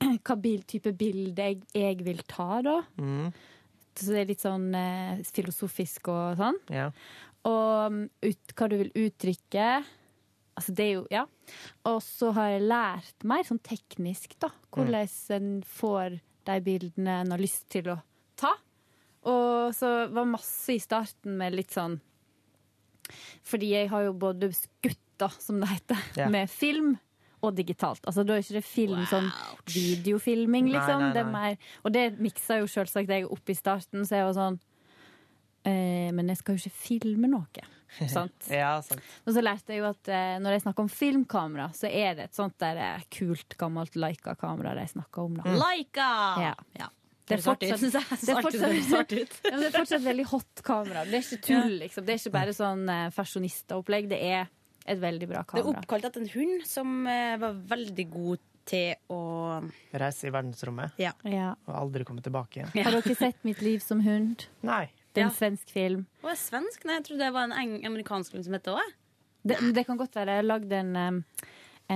hva bil, type bilde jeg, jeg vil ta, da. Mm. Så det er litt sånn eh, filosofisk og sånn. Ja. Og ut, hva du vil uttrykke. Altså, det er jo Ja. Og så har jeg lært mer sånn teknisk, da. Hvordan en får de bildene en har lyst til å ta. Og så var masse i starten med litt sånn Fordi jeg har jo både skutt, da, som det heter, yeah. med film og digitalt. Altså Da er ikke det film sånn videofilming, Nei, nei, nei, Det er mer, og det miksa jo selvsagt jeg opp i starten, så jeg var sånn eh, Men jeg skal jo ikke filme noe. Sant? ja, sant. Og så lærte jeg jo at eh, når jeg snakker om filmkamera, så er det et sånt der eh, kult, gammelt Leica-kamera de snakker om. Da. Laika! Ja. Ja. Det er fortsatt, det er fortsatt, ja, er fortsatt veldig hot kamera. Det er ikke tull, liksom. Det er ikke bare sånn eh, fashionistaopplegg. Det er et veldig bra kamera. Det er oppkalt etter en hund som eh, var veldig god til å Reise i verdensrommet Ja. Ja. og aldri komme tilbake igjen. Har dere sett Mitt liv som hund? Nei. Det er en Ja. svensk film. Å, er svensk? Nei, jeg trodde det var en eng amerikansk film som het det òg. Det, det kan godt være. Jeg lagde en,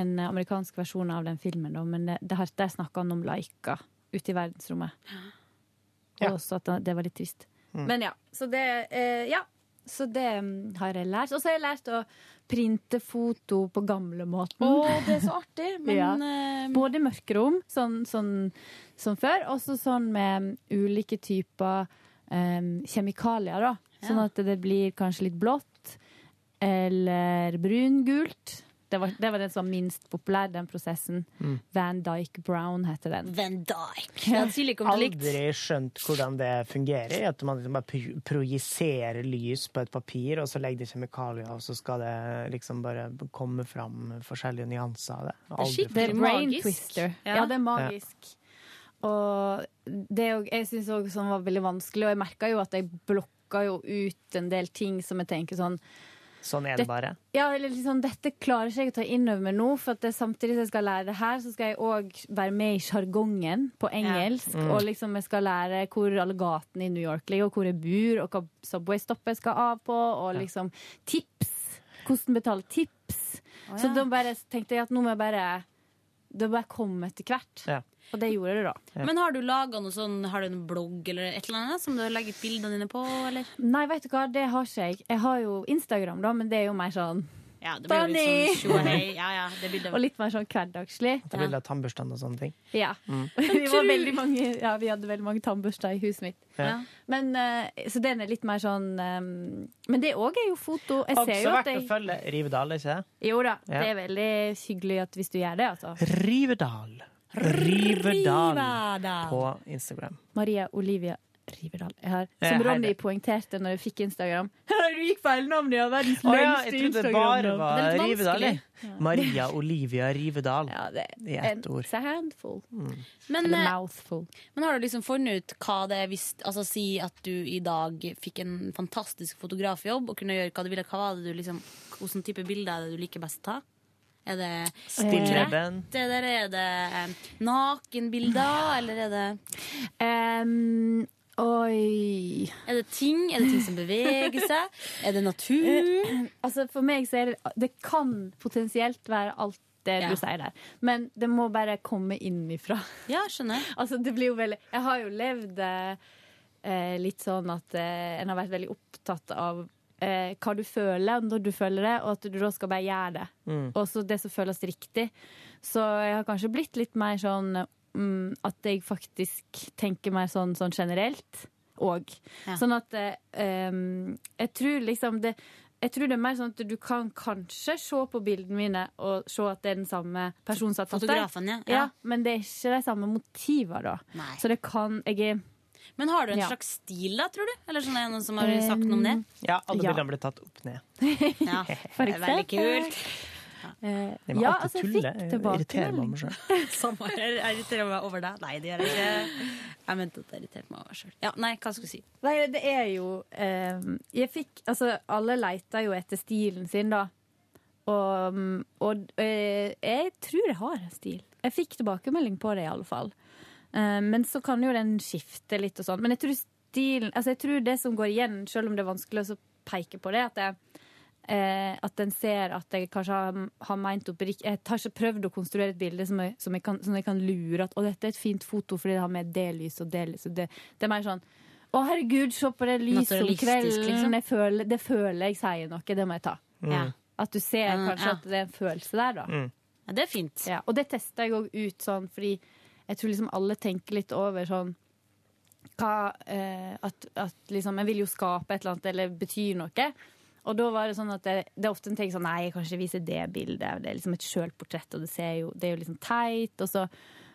en amerikansk versjon av den filmen, da, men det, det der snakka han om Laika ute i verdensrommet. Ja. Og så at det var litt trist. Mm. Men ja. Så det, eh, ja. Så det har jeg lært. Og så har jeg lært å printe foto på gamlemåten. Å, det er så artig, men ja. Både mørkerom, sånn, sånn som før, og så sånn med ulike typer em, kjemikalier, da. Sånn Ja. at det blir kanskje litt blått eller brungult. Det var, det var den som var minst populær, den prosessen. Mm. Van Dyke Brown heter den. Van Dyke. Likt. Aldri skjønt hvordan det fungerer. At man liksom bare projiserer lys på et papir, og så legger det kjemikalier, og så skal det liksom bare komme fram forskjellige nyanser av det. Aldri Det er skikkelig magisk. Ja. Ja, det er magisk. Og det jeg syns òg som var veldig vanskelig, og jeg merka jo at jeg blokka jo ut en del ting som jeg tenker sånn Sånn er Det- det bare. Ja, eller liksom, dette klarer ikke jeg å ta inn over meg nå, for at det, samtidig som jeg skal lære det her, så skal jeg òg være med i sjargongen på engelsk. Mm. Og liksom jeg skal lære hvor alle gatene i New York ligger, og hvor jeg bor, og hva Subway-stoppet jeg skal av på, og liksom tips. Hvordan betale tips. Å, Så da bare tenkte jeg at nå må jeg bare Det bare komme etter hvert. Ja. Og det gjorde du, da. Ja. Men har du laga noe sånn Har du en blogg eller et eller annet som du har legget bildene dine på, eller? Nei, vet du hva, det har ikke jeg. Jeg har jo Instagram, da, men det er jo mer sånn Ja, det blir jo litt sånn tjo. Ja, ja, det blir det. Og litt mer sånn hverdagslig. Ta ville ha tannbørstene og sånne ting. Ja. Mm. vi, var veldig mange, ja, vi hadde veldig mange tannbørster i huset mitt. Ja. Men, eh, så den er litt mer sånn eh, Men det òg er jo foto. Jeg ser Også jo at verdt å følge Rivedal, ikke? Jo da, Ja. det er veldig hyggelig at hvis du gjør det, altså. Rivedal. Riverdal. på Instagram. Maria Olivia Rivedal. Jeg har, Eh, som Ronny poengterte når jeg fikk Instagram. du gikk feil navn, ja! Verdens oh, ja, jeg trodde det bare var er Rivedal. Ja. Maria Olivia Rivedal. Ja, det I er ett ord. It's a handful. Men, Eller eh, mouthful. men har du liksom funnet ut hva det er hvis Altså si at du i dag fikk en fantastisk fotografjobb og kunne gjøre hva du ville. Hva var det du liksom Hvilken type bilder er det du liker best å ta? Er det Stilleben. eller er det eh, nakenbilder, eller er det um, oi Er det ting? Er det ting som beveger seg? Er det natur? Altså For meg så er det Det kan potensielt være alt det Ja. du sier der. Men det må bare komme innifra. Ja, skjønner. Altså det blir jo veldig Jeg har jo levd eh, eh, litt sånn at eh, en har vært veldig opptatt av eh, hva du føler når du føler det, og at du da skal bare gjøre det. Mm. Og så det som føles riktig. Så jeg har kanskje blitt litt mer sånn mm, at jeg faktisk tenker mer sånn, sånn generelt. òg. Sånn at eh, jeg tror liksom det jeg tror det er mer sånn at du kan kanskje se på bildene mine og se at det er den samme personen som har tatt dem. Fotografen, ja. ja. Men det er ikke de samme motivene, da. Nei. Så det kan Jeg er Men har du en Ja. slags stil, da, tror du? Eller sånn er det noen som har sagt noe om det? Ja, alle Ja. ble tatt opp ned. Ja, For det er veldig eksempel. kult. Eh, ja, altså, jeg fikk Jeg irriterer meg tilbakemelding. meg sjøl. Samme her. Jeg irriterer meg over deg. Nei, det gjør jeg ikke. Jeg mente at jeg irriterte meg over meg sjøl. Ja, nei, hva skulle du si? Nei, det er jo eh, Jeg fikk Altså, alle leter jo etter stilen sin, da. Og, mm, og eh, jeg tror jeg har en stil. Jeg fikk tilbakemelding på det, i alle fall. Eh, men så kan jo den skifte litt og sånn. Men jeg tror stilen Altså, jeg tror det som går igjen, selv om det er vanskelig å peke på det, at jeg Eh, at en ser at jeg kanskje har, har meint oppriktig Jeg har ikke prøvd å konstruere et bilde som jeg, som jeg, kan, som jeg kan lure at å, dette er et fint foto fordi det har med det lyset og det lyset. Det, det er mer sånn å, herregud, se på det lyset om kvelden. liksom. Jeg føler, det føler jeg sier noe. Det må jeg ta. Mm. Ja. At du ser Mm, kanskje ja. at det er en følelse der, da. Mm. Ja, det er fint. Ja, og det tester jeg òg ut sånn, fordi jeg tror liksom alle tenker litt over sånn hva, eh, at, at liksom Jeg vil jo skape et eller annet, eller betyr noe. Og da var det sånn at det, det er ofte en tenker sånn Nei, jeg kan ikke vise det bildet. Det er liksom et sjølportrett, og det, ser jo, det er jo liksom teit. Og så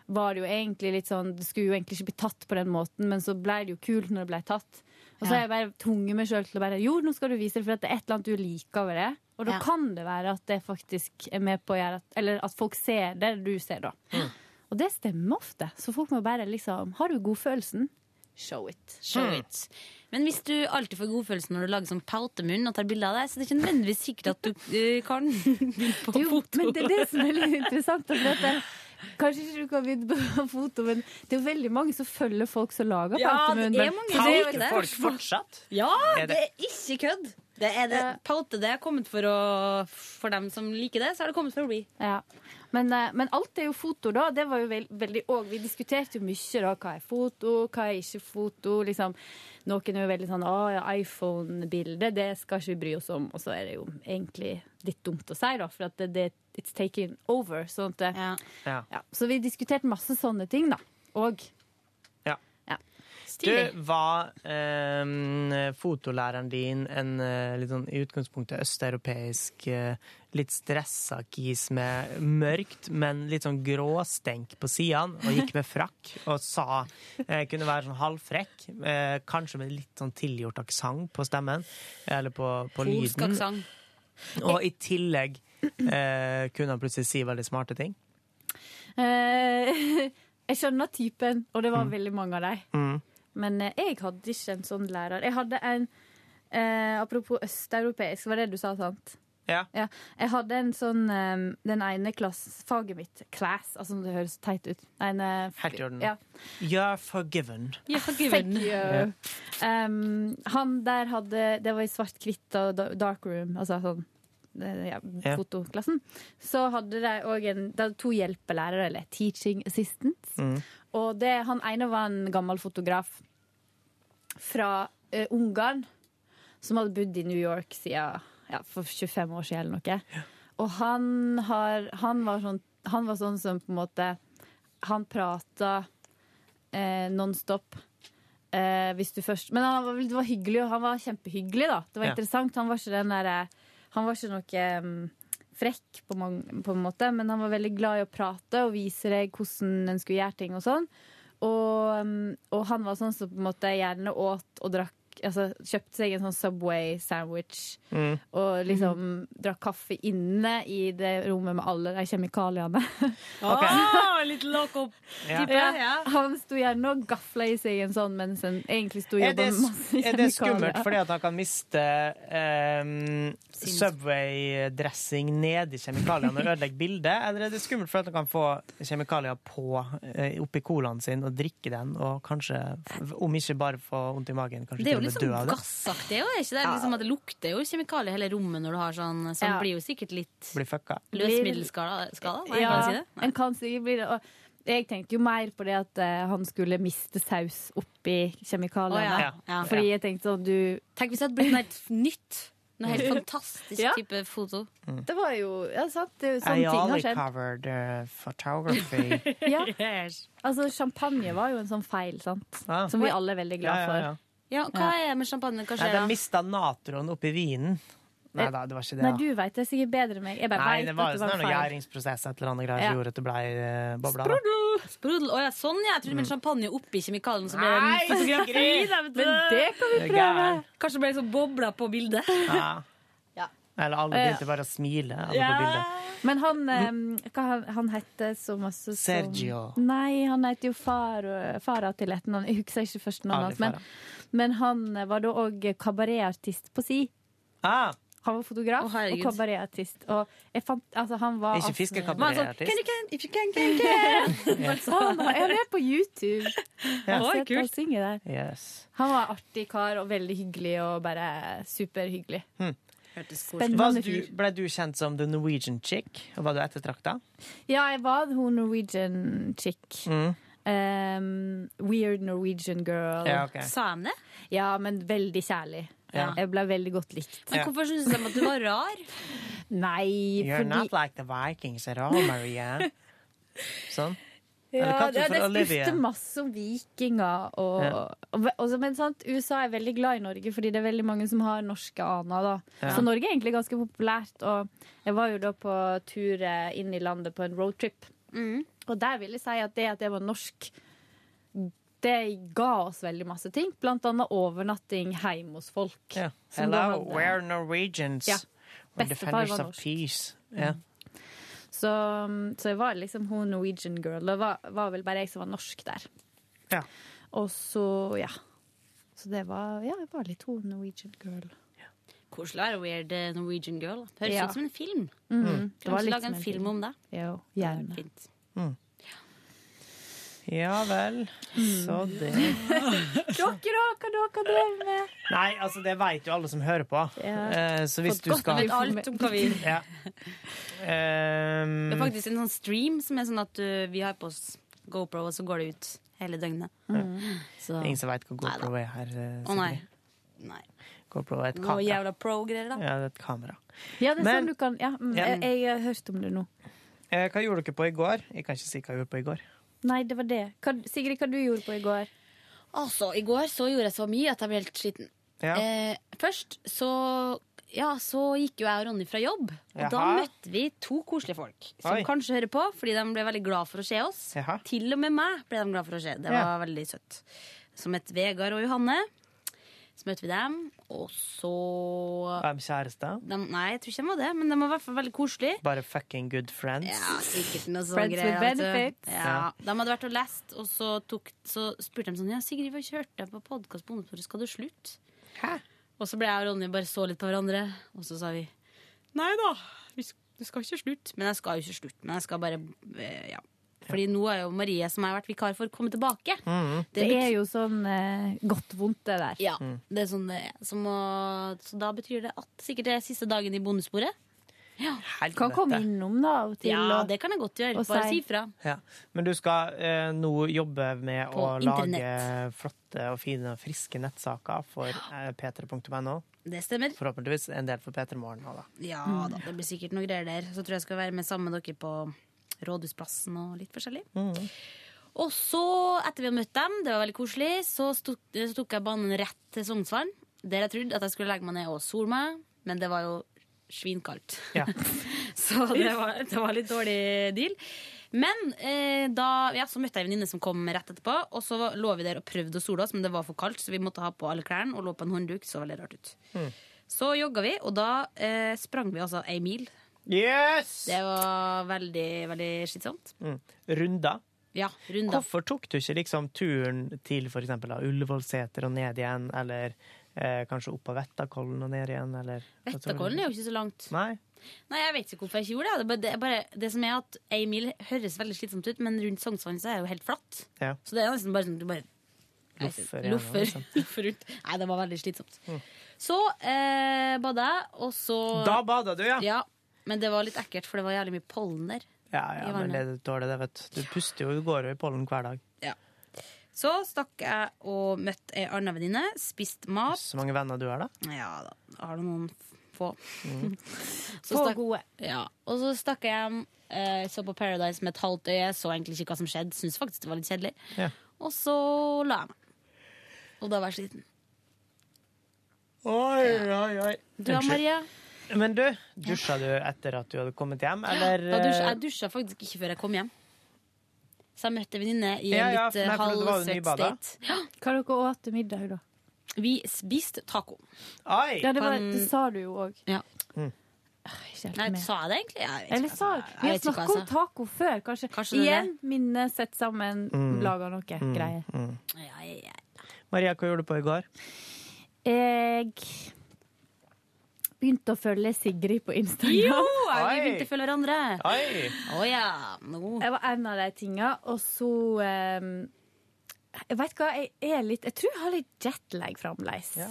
var det jo egentlig litt sånn Det skulle jo egentlig ikke bli tatt på den måten, men så ble det jo kult når det ble tatt. Og så Ja. jeg bare tvunget meg sjøl til å bare Jo, nå skal du vise det, for det er et eller annet du liker ved det. Og da Ja. kan det være at det faktisk er med på å gjøre at Eller at folk ser det du ser, da. Og det stemmer ofte. Så folk må bare liksom Har du godfølelsen? Show it. Show it. Men hvis du alltid får godfølelsen når du lager sånn pautemunn og tar bilde av deg, så det er ikke nødvendigvis sikkert at du uh, kan begynne på Jo, foto. men det er det som er litt interessant. at det, kanskje ikke du kan begynne på foto, men det er jo veldig mange som følger folk som lager Ja, pautemunn. det er mange det som gjør det. folk fortsatt? Ja, det det- er ikke kødd. Det er det. Paute det er kommet for, å, for dem som liker det, så har det kommet for å bli. Ja. Men, eh, men alt er jo foto, da. Det var jo veld, veldig og Vi diskuterte jo mye da. Hva er foto, hva er ikke foto? Liksom. Noen er jo veldig sånn Å ja, iPhone-bilde, det skal ikke vi bry oss om. Og så er det jo egentlig litt dumt å si, da, for at det, det it's taken over. Sånn at Ja. ja. Så vi diskuterte masse sånne ting, da. Og. Du, var eh, fotolæreren din en eh, litt sånn i utgangspunktet østeuropeisk, eh, litt stressa kis med mørkt, men litt sånn gråstenk på sidene, og gikk med frakk og sa eh, Kunne være sånn halvfrekk, eh, kanskje med litt sånn tilgjort aksent på stemmen, eller på, på lyden. Aksang. Og i tillegg eh, kunne han plutselig si veldig smarte ting. Eh, jeg skjønner typen, og det var Mm. veldig mange av dem. Mm. Men eh, jeg hadde ikke en sånn lærer. Jeg hadde en eh, Apropos østeuropeisk, var det du sa, sant? Ja. Jeg hadde en sånn um, Den ene klassfaget mitt, class, altså det høres teit ut. En, eh, Helt i orden. Ja. You're forgiven. Thank you. Um, han der hadde Det var i svart-hvitt og dark room, altså sånn eh, ja, Ja. fotoklassen. Så hadde de òg en Det hadde to hjelpelærere, eller teaching assistants. Mm. Og det, han ene var en gammel fotograf fra eh, Ungarn, som hadde bodd i New York siden, ja, for 25 år siden eller noe. Og han, har, han, var sånn, han var sånn som på en måte Han prata eh, nonstop. Eh, hvis du først Men han var, det var hyggelig, og han var kjempehyggelig, da. Det var Ja. interessant. Han var ikke den derre Han var ikke noe um, frekk på, mange, på en måte, men han var veldig glad i å prate og vise deg hvordan en skulle gjøre ting og sånn. Og, mm, og han var sånn som på en måte gjerne åt og drakk Altså kjøpte seg en sånn Subway sandwich Mm. og liksom drakk kaffe inne i det rommet med alle de kjemikaliene. okay. oh, litt loco Ja. Ja, Ja. Han sto gjerne og gafla i seg en sånn mens han egentlig sto og jobba masse er det skummelt fordi at han kan miste um, Subway-dressing nedi kjemikaliene og ødelegge bildet, eller er det skummelt fordi at han kan få kjemikalier på eh, oppi colaen sin og drikke den, og kanskje, om ikke bare få vondt i magen, kanskje Det er jo liksom av det? gassaktig, òg, er ikke det? Liksom at det lukter jo kjemikalier i hele rommet når du har sånn, så Ja. blir jo sikkert litt Blir fucka. Nei, Ja, kan si det? en kan sikkert bli det. Og jeg tenkte jo mer på det at uh, han skulle miste saus oppi kjemikaliene. Oh, ja. Ja, ja. Fordi jeg tenkte sånn du Tenk hvis det hadde blitt noe helt nytt. Noe helt fantastisk Ja. type foto. Det var jo ja, sant. Det, er jo sånne ting har skjedd. covered uh, photography. Ja. Altså, champagne var jo en sånn feil, sant? Ah. Som vi alle er veldig glad Ja, ja, ja. for. Ja, hva er det med champagne? Hva Nei, skjer de da? mista natron oppi vinen. Nei da, det var ikke det. Nei, da. du vet det sikkert bedre enn meg. Jeg bare Nei, vet det var at det var sånn feil. gjæringsprosess et eller annet greier Ja. som gjorde at det ble uh, bobla. da. Sprudel. Å ja, sånn ja. Jeg trodde du mente champagne oppi kjemikalen, så ble det Nei. Sigrid! Men det kan vi Det er prøve. gæren. Kanskje det ble sånn bobler på bildet. Ja. Ja. Eller alle begynte bare å smile. Alle Ja. på bildet. Men han, eh, hva han, han heter så masse som Sergio. Nei, han heter jo far, fara til et navn. Jeg husker ikke først navnet hans. Men, men han var da òg kabaretartist på si. Ah, Han var fotograf oh, og kabaretartist. Og jeg fant, altså, han var ikke sånn, fiskekabaretartist. can you can, if you can, can, can. Han Jeg er med på YouTube. Jeg har Oi, sett han kult. synge der. Yes. Han var artig kar og veldig hyggelig og bare superhyggelig. Var Spennende fyr. ble du kjent som the Norwegian chick? Og var du ettertrakta? Ja, jeg var hun Norwegian chick. Mm. Um, weird Norwegian girl. Ja, okay. Sa de det? Ja, men veldig kjærlig. Ja. Jeg ble veldig godt likt. Men hvorfor syntes de at du var rar? Nei, You're fordi not like the Vikings at all, Maria. Sånn. Ja, det, det spurte masse om vikinger. Og, Ja. og, og, men sant, USA er veldig glad i Norge, fordi det er veldig mange som har norske aner. Da. Ja. Så Norge er egentlig ganske populært. Og jeg var jo da på tur eh, inn i landet på en roadtrip. Mm. Og der vil jeg si at det at jeg var norsk, det ga oss veldig masse ting. Blant annet overnatting hjemme hos folk. Ja. Hello, we're Norwegians. Ja. We're Bestefar defenders var of norsk. peace. Ja. Så, så jeg var liksom hun Norwegian girl. Det var, var vel bare jeg som var norsk der. Ja. Og så, ja. Så det var Ja, jeg var litt hun Norwegian girl. Koselig å være weird eh, Norwegian girl. Høres Ja. ut som en film. Mm. Det var Kanskje lage en film om det. Jo, gjerne. Fint. Ja vel. Så det Dere, da? Hva dere driver med? Nei, altså, det vet jo alle som hører på. Ja. Eh, så hvis Fått du godt skal vet alt om hva vi ja. Um, Det er faktisk en sånn stream som er sånn at du, vi har på oss GoPro, og så går det ut hele døgnet. Så Ingen som vet hva GoPro er her. eh, nei. Nei. GoPro er et Noe kamera. jævla pro-greier, da. Ja, det er et kamera. Ja, det er Men- sånn du kan Ja, mm, Ja. Jeg, jeg har hørt om det nå. Eh, hva gjorde dere på i går? Jeg kan ikke si hva jeg gjorde på i går. Nei, det var det. Hva, Sigrid, hva du gjorde på i går? Altså, i går så gjorde jeg så mye at jeg ble helt sliten. Ja. Eh, først så ja, så gikk jo jeg og Ronny fra jobb, og da møtte vi to koselige folk. Som Oi. kanskje hører på, fordi de ble veldig glad for å se oss. Jaha. Til og med meg ble de glad for å se. Det Ja. var veldig søtt. Som het Vegard og Johanne. Så møtte vi dem, og så Er de kjærester? Nei, jeg tror ikke de var det, men de var i hvert fall veldig koselige. Bare fucking good friends? Ja, sikkert noe så Friends greier. with benefits. Ja. De hadde vært og lest, og så, tok, så spurte de sånn Ja, Sigrid, vi har kjørt deg på podkast på ungdomsbordet, skal du slutte? Hæ? Og så ble jeg og Ronny bare så litt på hverandre, og så sa vi Nei da, vi sk- vi skal ikke slutte. Men jeg skal jo ikke slutte. Men jeg skal bare eh, Ja. Fordi nå er jo Marie, som jeg har vært vikar for, kommet tilbake. Det er jo sånn eh, godt vondt, det der. Ja, det er sånn det er. Som å, så da betyr det at sikkert det er siste dagen i bondesporet. Kan komme innom da og til. Ja, og- det kan jeg godt gjøre. Bare si- ifra. Ja. Men du skal eh, nå jobbe med På å lage flotte og fine og friske nettsaker for eh, p3.no. Det stemmer. Forhåpentligvis en del for P3 Morgen òg, da. Ja da, det blir sikkert noe greier der. Så tror jeg jeg skal være med sammen med dere på Rådhusplassen og litt forskjellig. Og så, etter vi har møtt dem, det var veldig koselig, så, stok, så tok jeg banen rett til Sognsvann. Der jeg trodde at jeg skulle legge meg ned og sole meg, men det var jo svinkaldt. Ja. så det var, det var litt dårlig deal. Men eh, da, ja, så møtte jeg en venninne som kom rett etterpå, og så lå vi der og prøvde å sole oss, men det var for kaldt, så vi måtte ha på alle klærne og lå på en håndduk. Så veldig rart ut. Så jogga vi, og da eh, sprang vi altså ei mil. Yes! Det var veldig, veldig slitsomt. Mm. Runder. Ja, runder. Hvorfor tok du ikke liksom turen til eksempel Ullevålseter og ned igjen, eller eh, kanskje opp av Vettakollen og ned igjen, eller Vettakollen er jo ikke så langt. Nei. Nei, jeg vet ikke hvorfor jeg ikke gjorde det. Det, bare- det, som er at ei mil høres veldig slitsomt ut, men rundt Sognsvann så er det jo helt flatt. Ja. Så det er nesten bare sånn du bare Loffer Loffer, liksom. loffer rundt. Nei, det var veldig slitsomt. Så eh, bada jeg, og så Da bada du, ja. Ja, men det var litt ekkelt, for det var jævlig mye pollen der. Ja, ja, men det er dårlig, det, vet du. Du puster jo, du går jo i pollen hver dag. Så stakk jeg og møtte ei anna venninne, spiste mat. Så mange venner du har, da. Ja da, har du noen få. Mm. Så Få stakk- gode. Ja. Og så stakk jeg hjem, eh, så på Paradise med et halvt øye, så egentlig ikke hva som skjedde. syntes faktisk det var litt kjedelig. Ja. Og så la jeg meg. Og da var jeg sliten. Oi, oi, oi. Du da, Maria? Men du, dusja du etter at du hadde kommet hjem, eller? Da dusja, jeg dusja faktisk ikke før jeg kom hjem. Så jeg møtte en venninne i en Ja, ja, litt halvsvett state. Hva dere åt til middag, da? Vi spiste taco. Oi! Ja, det, var, det sa du jo òg. Ja. Ikke Nei, sa jeg det egentlig? Jeg Eller sa. Vi har snakka om taco før, kanskje. Kanskje Igjen, minne, sett sammen, Mm. laga noe Mm, greier. mm. Ja, ja, ja. Maria, hva gjorde du på i går? Jeg begynte å følge Sigrid på Instagram. Jo, vi begynte å følge hverandre. Oi! Oh, ja. no. Det var en av de tinga. Og så um, Jeg vet hva, jeg er litt Jeg tror jeg har litt jetlag fremdeles. Ja.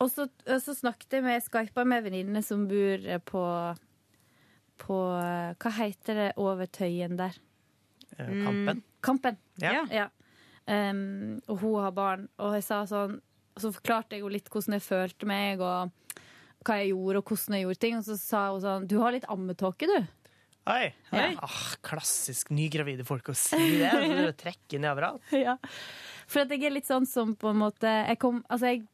Og så, og så snakket jeg med Skypa med venninnene venninne som bor på På Hva heter det over Tøyen der? Eh, Kampen? Kampen. Ja. Ja. Um, og hun har barn. Og jeg sa sånn Og så forklarte jeg jo litt hvordan jeg følte meg, og hva jeg gjorde, og hvordan jeg gjorde ting. Og så sa hun sånn Du har litt ammetåke, du. Oi! Ja. Ah, klassisk nygravide folk å si det. Så du trekker ned overalt. ja. For at jeg er litt sånn som på en måte Jeg, kom, altså jeg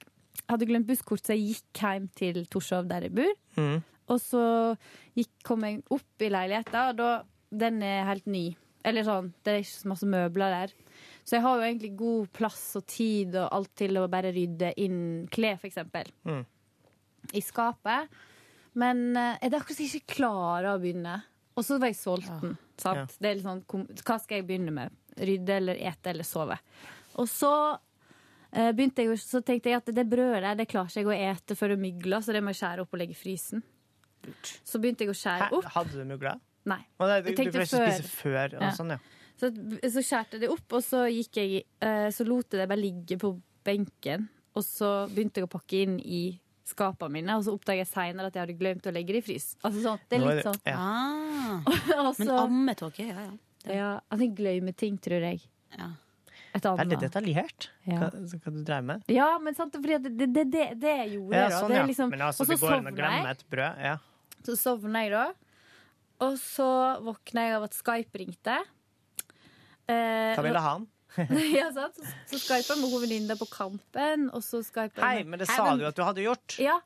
hadde glemt busskort, så jeg gikk hjem til Torshov, der jeg bor. Mm. Og så gikk, kom jeg opp i leiligheten, og da Den er helt ny. Eller sånn, det er ikke så masse møbler der. Så jeg har jo egentlig god plass og tid og alt til å bare rydde inn klær, for eksempel. Mm. I skapet. Men eh, jeg er akkurat ikke klarer å begynne. Og så var jeg sulten. Ja. Sånn, hva skal jeg begynne med? Rydde eller ete eller sove? Og så eh, begynte jeg, så tenkte jeg at det brødet der, det klarer ikke jeg å ete før det mygler, så det må jeg skjære opp og legge i frysen. Så begynte jeg å skjære opp. Hadde du mugla? Nei. Å, nei, du, du ikke før. spise før. Ja. sånn, ja. Så, så skjærte jeg det opp, og så gikk jeg eh, Så lot jeg det bare ligge på benken. Og så begynte jeg å pakke inn i skapene mine, og så oppdager jeg seinere at jeg hadde glemt å legge det i frys. Altså sånn, det er er litt sånn. ja. Ah. Og Men ammetåke, ja, ja. ja, at jeg glemmer ting, tror jeg. Ja. Det annet. Veldig detaljert, Ja. hva, hva du dreier med. Ja, men sant, det, det, det, det jeg gjorde, Ja, sånn, det ja. er liksom, Men altså, og så det går an å sovner glemme et brød. Ja. Så sovna jeg da. Og så våkna jeg av at Skype ringte. Eh, Hva ville han? ja, sant? Så, så skypa jeg med hovedvenninna på Kampen, og så skypa Hei, men det Hei, sa men- du at du hadde gjort. Ja.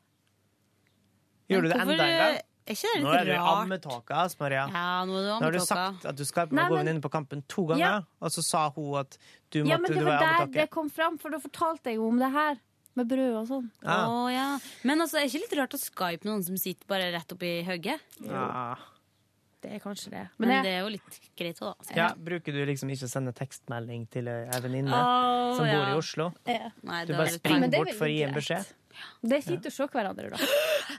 Gjorde du det enda en gang? Er ikke det Nå litt er du i rart? ammetåka, ass, Maria. Ja, nå er du Nå har du sagt at du skyper med god men- venninne på kampen to ganger, Ja. og så sa hun at du måtte ja, men det var var der det kom fram, for da fortalte jeg jo om det her. Med brød og sånn. Ja. Å, ja. Men altså, er det ikke litt rart å skype noen som sitter bare rett oppi hugget? Ja. Det er kanskje det. Men, Men det er jo litt greit òg, da. Ja, bruker du liksom ikke å sende tekstmelding til ei venninne oh, som bor ja. i Oslo? Ja. Nei, Du bare springer er bort for å gi en beskjed? Det er fint å se hverandre, da.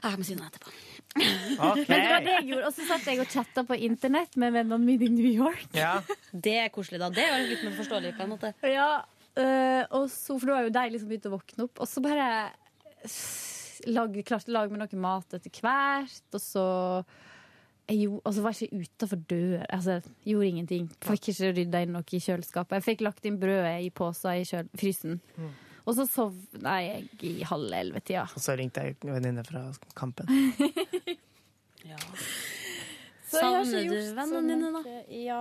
Jeg må si noe etterpå. Okay. Men det var det jeg gjorde. Og så satt jeg og chatta på internett med vennene mine i New York. Ja. Det er koselig, da. Det er jo litt mer forståelig på en måte. Ja, øh, og så, For da har jo de liksom begynt å våkne opp. Og så bare s- lag, klarte jeg å lage meg noe mat etter hvert. Og så jeg gjorde, og så var ikke utafor døra. Altså, gjorde ingenting. Fikk ikke rydda inn noe i kjøleskapet. Jeg fikk lagt inn brødet i poser i kjøl frysen. Og så sovna jeg i halv elleve-tida. Og så ringte jeg en venninne fra kampen. Ikke Savner du vennene dine, da? Ja,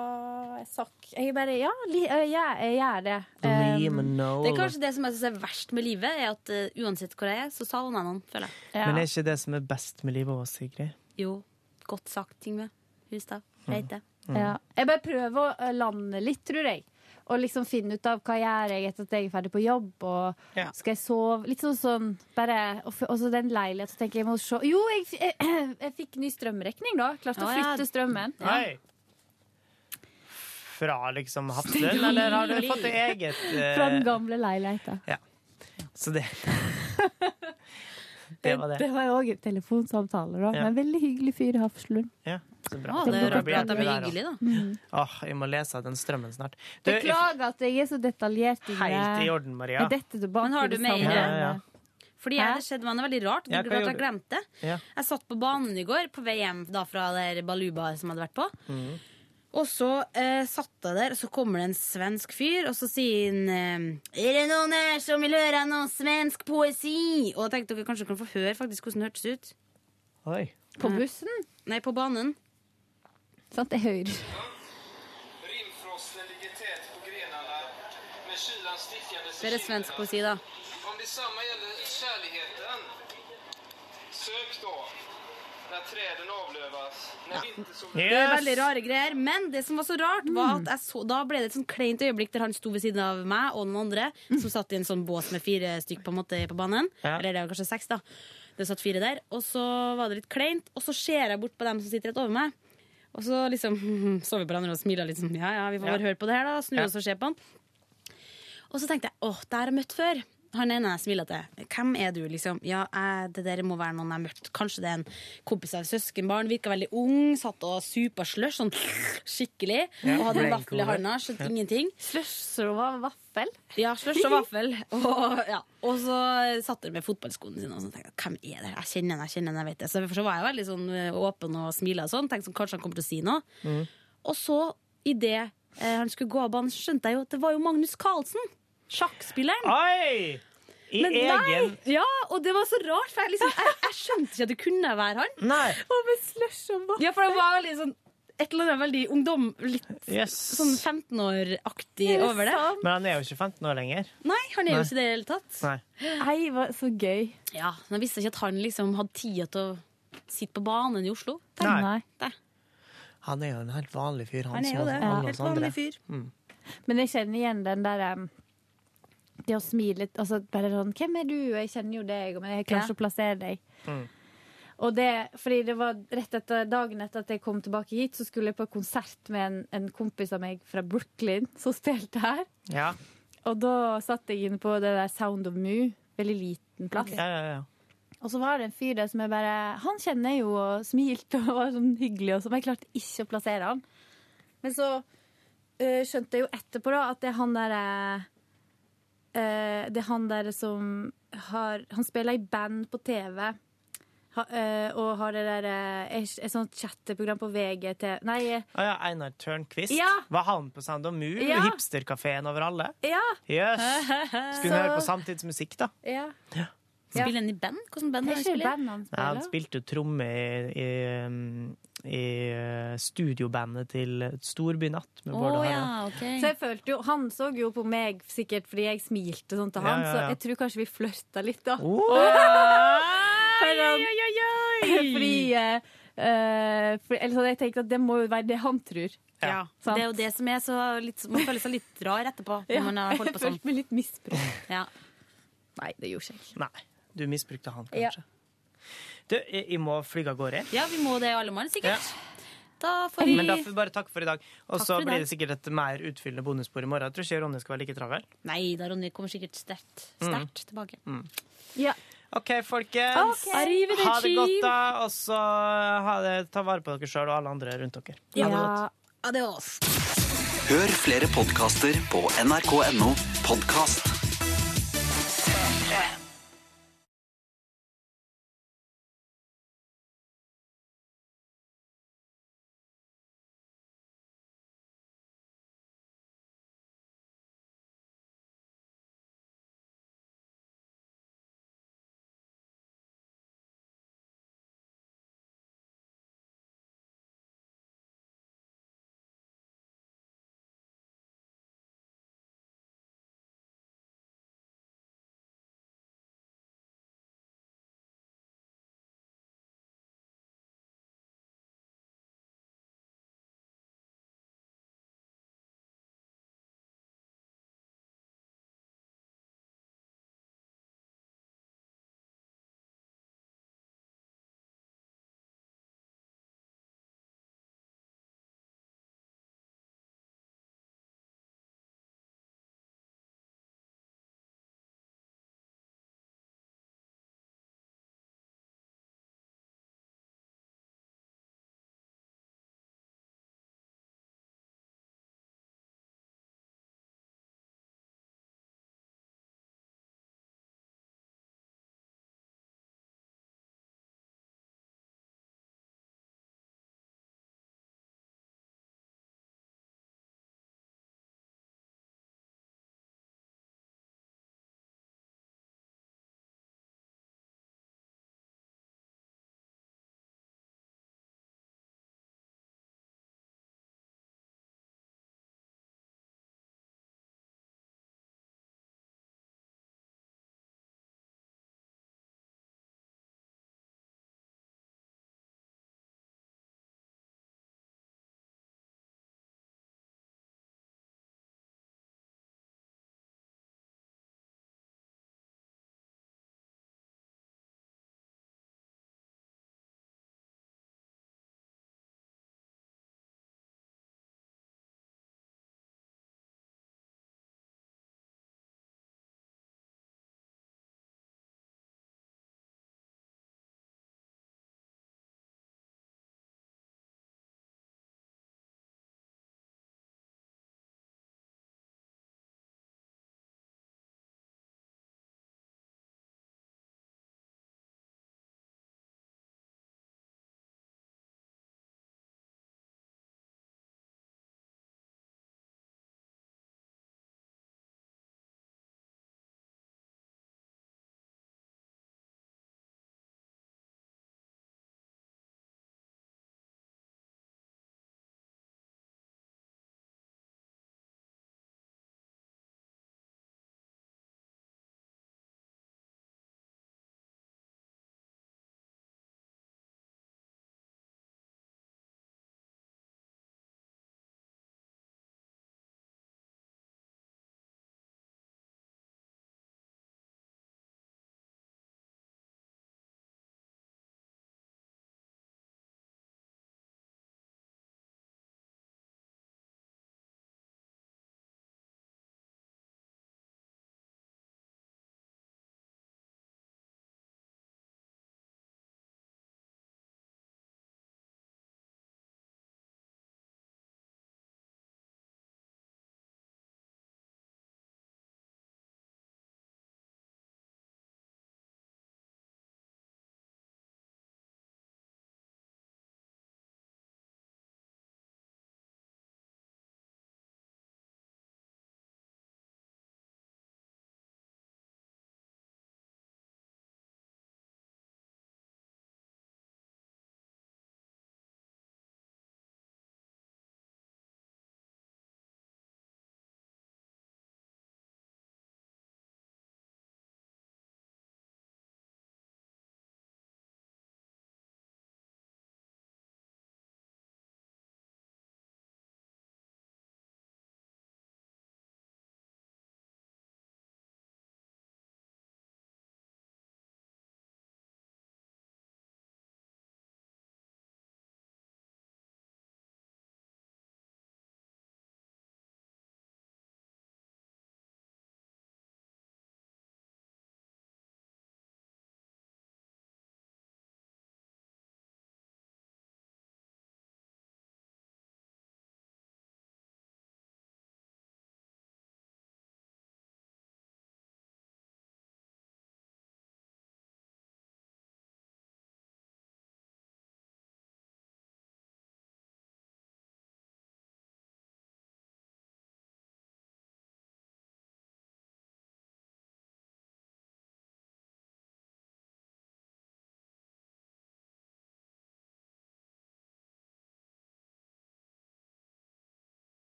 jeg sakk Jeg bare Ja, li, ja, jeg gjør det. Um, Det er kanskje det som jeg synes er verst med livet, er at uh, uansett hvor jeg er, så savner jeg noen, føler jeg. ja. Men er ikke det som er best med livet òg, Sigrid? Jo, godt sagt, Tingve Hustad. Reite. Ja. Jeg bare prøver å øh, lande litt, tror jeg. Og liksom finne ut av hva gjør jeg etter at jeg er ferdig på jobb. Og Ja. skal jeg sove? Litt sånn sånn bare, Og så den leiligheten, så tenker jeg jeg må se Jo, jeg, jeg, jeg fikk ny strømregning, da. Klarte å ja. flytte strømmen. Nei. Fra liksom Hafslund, eller har du fått det eget eh, Fra den gamle leiligheten. Ja. Så det Det var det. Det var òg telefonsamtaler telefonsamtale, da. Ja. Men en veldig hyggelig fyr i Hafslund. Ja, så bra. Ah, det er rart blir jeg at de er hyggelige, da. Mm. Åh, jeg må lese den strømmen snart. Du, Beklager at jeg er så detaljert. Inne. helt i orden, Maria. Er dette tilbake Men har du det mer? Ja, ja. Fordi Hæ? jeg, det skjedde meg noe veldig rart. Ja, Du at jeg glemte det. Ja. Jeg satt på banen i går på vei hjem da fra der Baluba som jeg hadde vært på. Mhm. Og så eh, satt jeg der, og så kommer det en svensk fyr, og så sier han eh, Er det noen her som vil høre noe svensk poesi? Og jeg tenkte dere kanskje kan få høre faktisk hvordan det hørtes ut. Oi. På bussen? Nei, på banen. Sant, jeg hører. Det er svensk poesi, da. Om det samme gjelder kjærligheten, søk när träden avlövas, när vintersolen... Det er veldig rare greier. Men det som var så rart, var at jeg så, da ble det et sånn kleint øyeblikk der han sto ved siden av meg og noen andre, som satt i en sånn bås med fire stykk på, en måte, på banen. Ja. Eller det var kanskje seks, da. Det satt fire der. Og så var det litt kleint, og så ser jeg bort på dem som sitter rett over meg. Og så liksom så vi på hverandre og smiler litt sånn. Ja, ja, vi får Ja. høre på det her, da. Snu Ja. oss og se på han. Og så tenkte jeg åh, det har jeg møtt før. Han ene jeg smiler til. Hvem er du, liksom? Ja, jeg, det der må være noen jeg har møtt. Kanskje det er en kompis av søskenbarn. Virka veldig ung. Satt og supa slush sånn skikkelig. Og hadde en vaffel i handa. Skjønte ingenting. Slush og vaffel? Ja, slush og vaffel. Og, ja. og så satt han med fotballskoene sine og så tenkte jeg, hvem er det? Jeg kjenner henne, jeg kjenner henne, jeg vet det. Så derfor så var jeg veldig sånn eh, åpen og smila og sånn. Tenkte sånn, kanskje han kommer til å si noe. Og så, idet eh, han skulle gå av banen, skjønte jeg jo at det var jo Magnus Carlsen. Sjakkspilleren. Oi! I Men egen nei! Ja, og det var så rart, for jeg, liksom, jeg, jeg skjønte ikke at det kunne være han. Nei. Og med slush og vaffel. Ja, for det var veldig sånn et eller annet veldig ungdom, litt Yes. sånn 15-år-aktig Er over det. sant? Men han er jo ikke 15 år lenger. Nei, han er jo ikke det i det hele tatt. Nei. Nei, var så gøy. Ja, men Jeg visste ikke at han liksom hadde tid til å sitte på banen i Oslo. Nei. Det. Han er jo en helt vanlig fyr. Han, Han er jo det. Ja. Helt vanlig fyr. Mm. Men jeg kjenner igjen den der um, Det å smile altså bare sånn 'Hvem er du?' Jeg kjenner jo deg, men jeg klarer Ja. ikke å plassere deg. Mm. Og det, fordi det var rett etter dagen etter at jeg kom tilbake hit, så skulle jeg på konsert med en, en kompis av meg fra Brooklyn som spilte her. Ja. Og da satt jeg inne på det der Sound of Mu, veldig liten plass. Ja, ja, ja. Og så var det en fyr der som jeg bare Han kjenner jeg jo og smilte og var sånn hyggelig, og så, men jeg klarte ikke å plassere han. Men så øh, skjønte jeg jo etterpå da at det er han der øh, Det er han der som har Han spiller i band på TV. Ha, øh, og har det der øh, et, et sånt chatteprogram på VGTV Nei, Å ja, Einar Tørnquist. Ja. Var han på Sound of Mur? Ja. Hipsterkafeen over alle? ja. Jøss. Skulle Så- høre på samtidsmusikk, da. ja. Ja. Spiller han i band? Hvordan band han spiller? band han Ja, han spilte tromme i, i, i uh, studiobandet til Storbynatt med Bård og Harald. Så jeg følte jo, Han så jo på meg sikkert fordi jeg smilte sånn til Ja, han, ja, ja. så jeg tror kanskje vi flørta litt, da. Oh! Fordi eh, Uh, for, eller så jeg tenkte at det må jo være det han tror. Ja. Sant? Det er jo det som er så litt, Man føler seg litt rar etterpå. Når man har holdt på jeg sånn. følte meg litt misbrukt. Ja. Nei, det gjorde jeg ikke. Nei, du misbrukte han, Ja. kanskje. Du, jeg, må fly av gårde. ja, vi må det alle mann, sikkert. Da får Men da får vi bare takke for i dag. Og så blir det sikkert et mer utfyllende bonusspor i morgen. Jeg tror ikke Ronny skal være like travel. Nei da, Ronny kommer sikkert sterkt, sterkt tilbake. Ja. OK, folkens. Okay. Ha det godt, da. Og så ta vare på dere sjøl og alle andre rundt dere. Ha det godt. Adios. Hør flere podkaster på nrk.no podkast.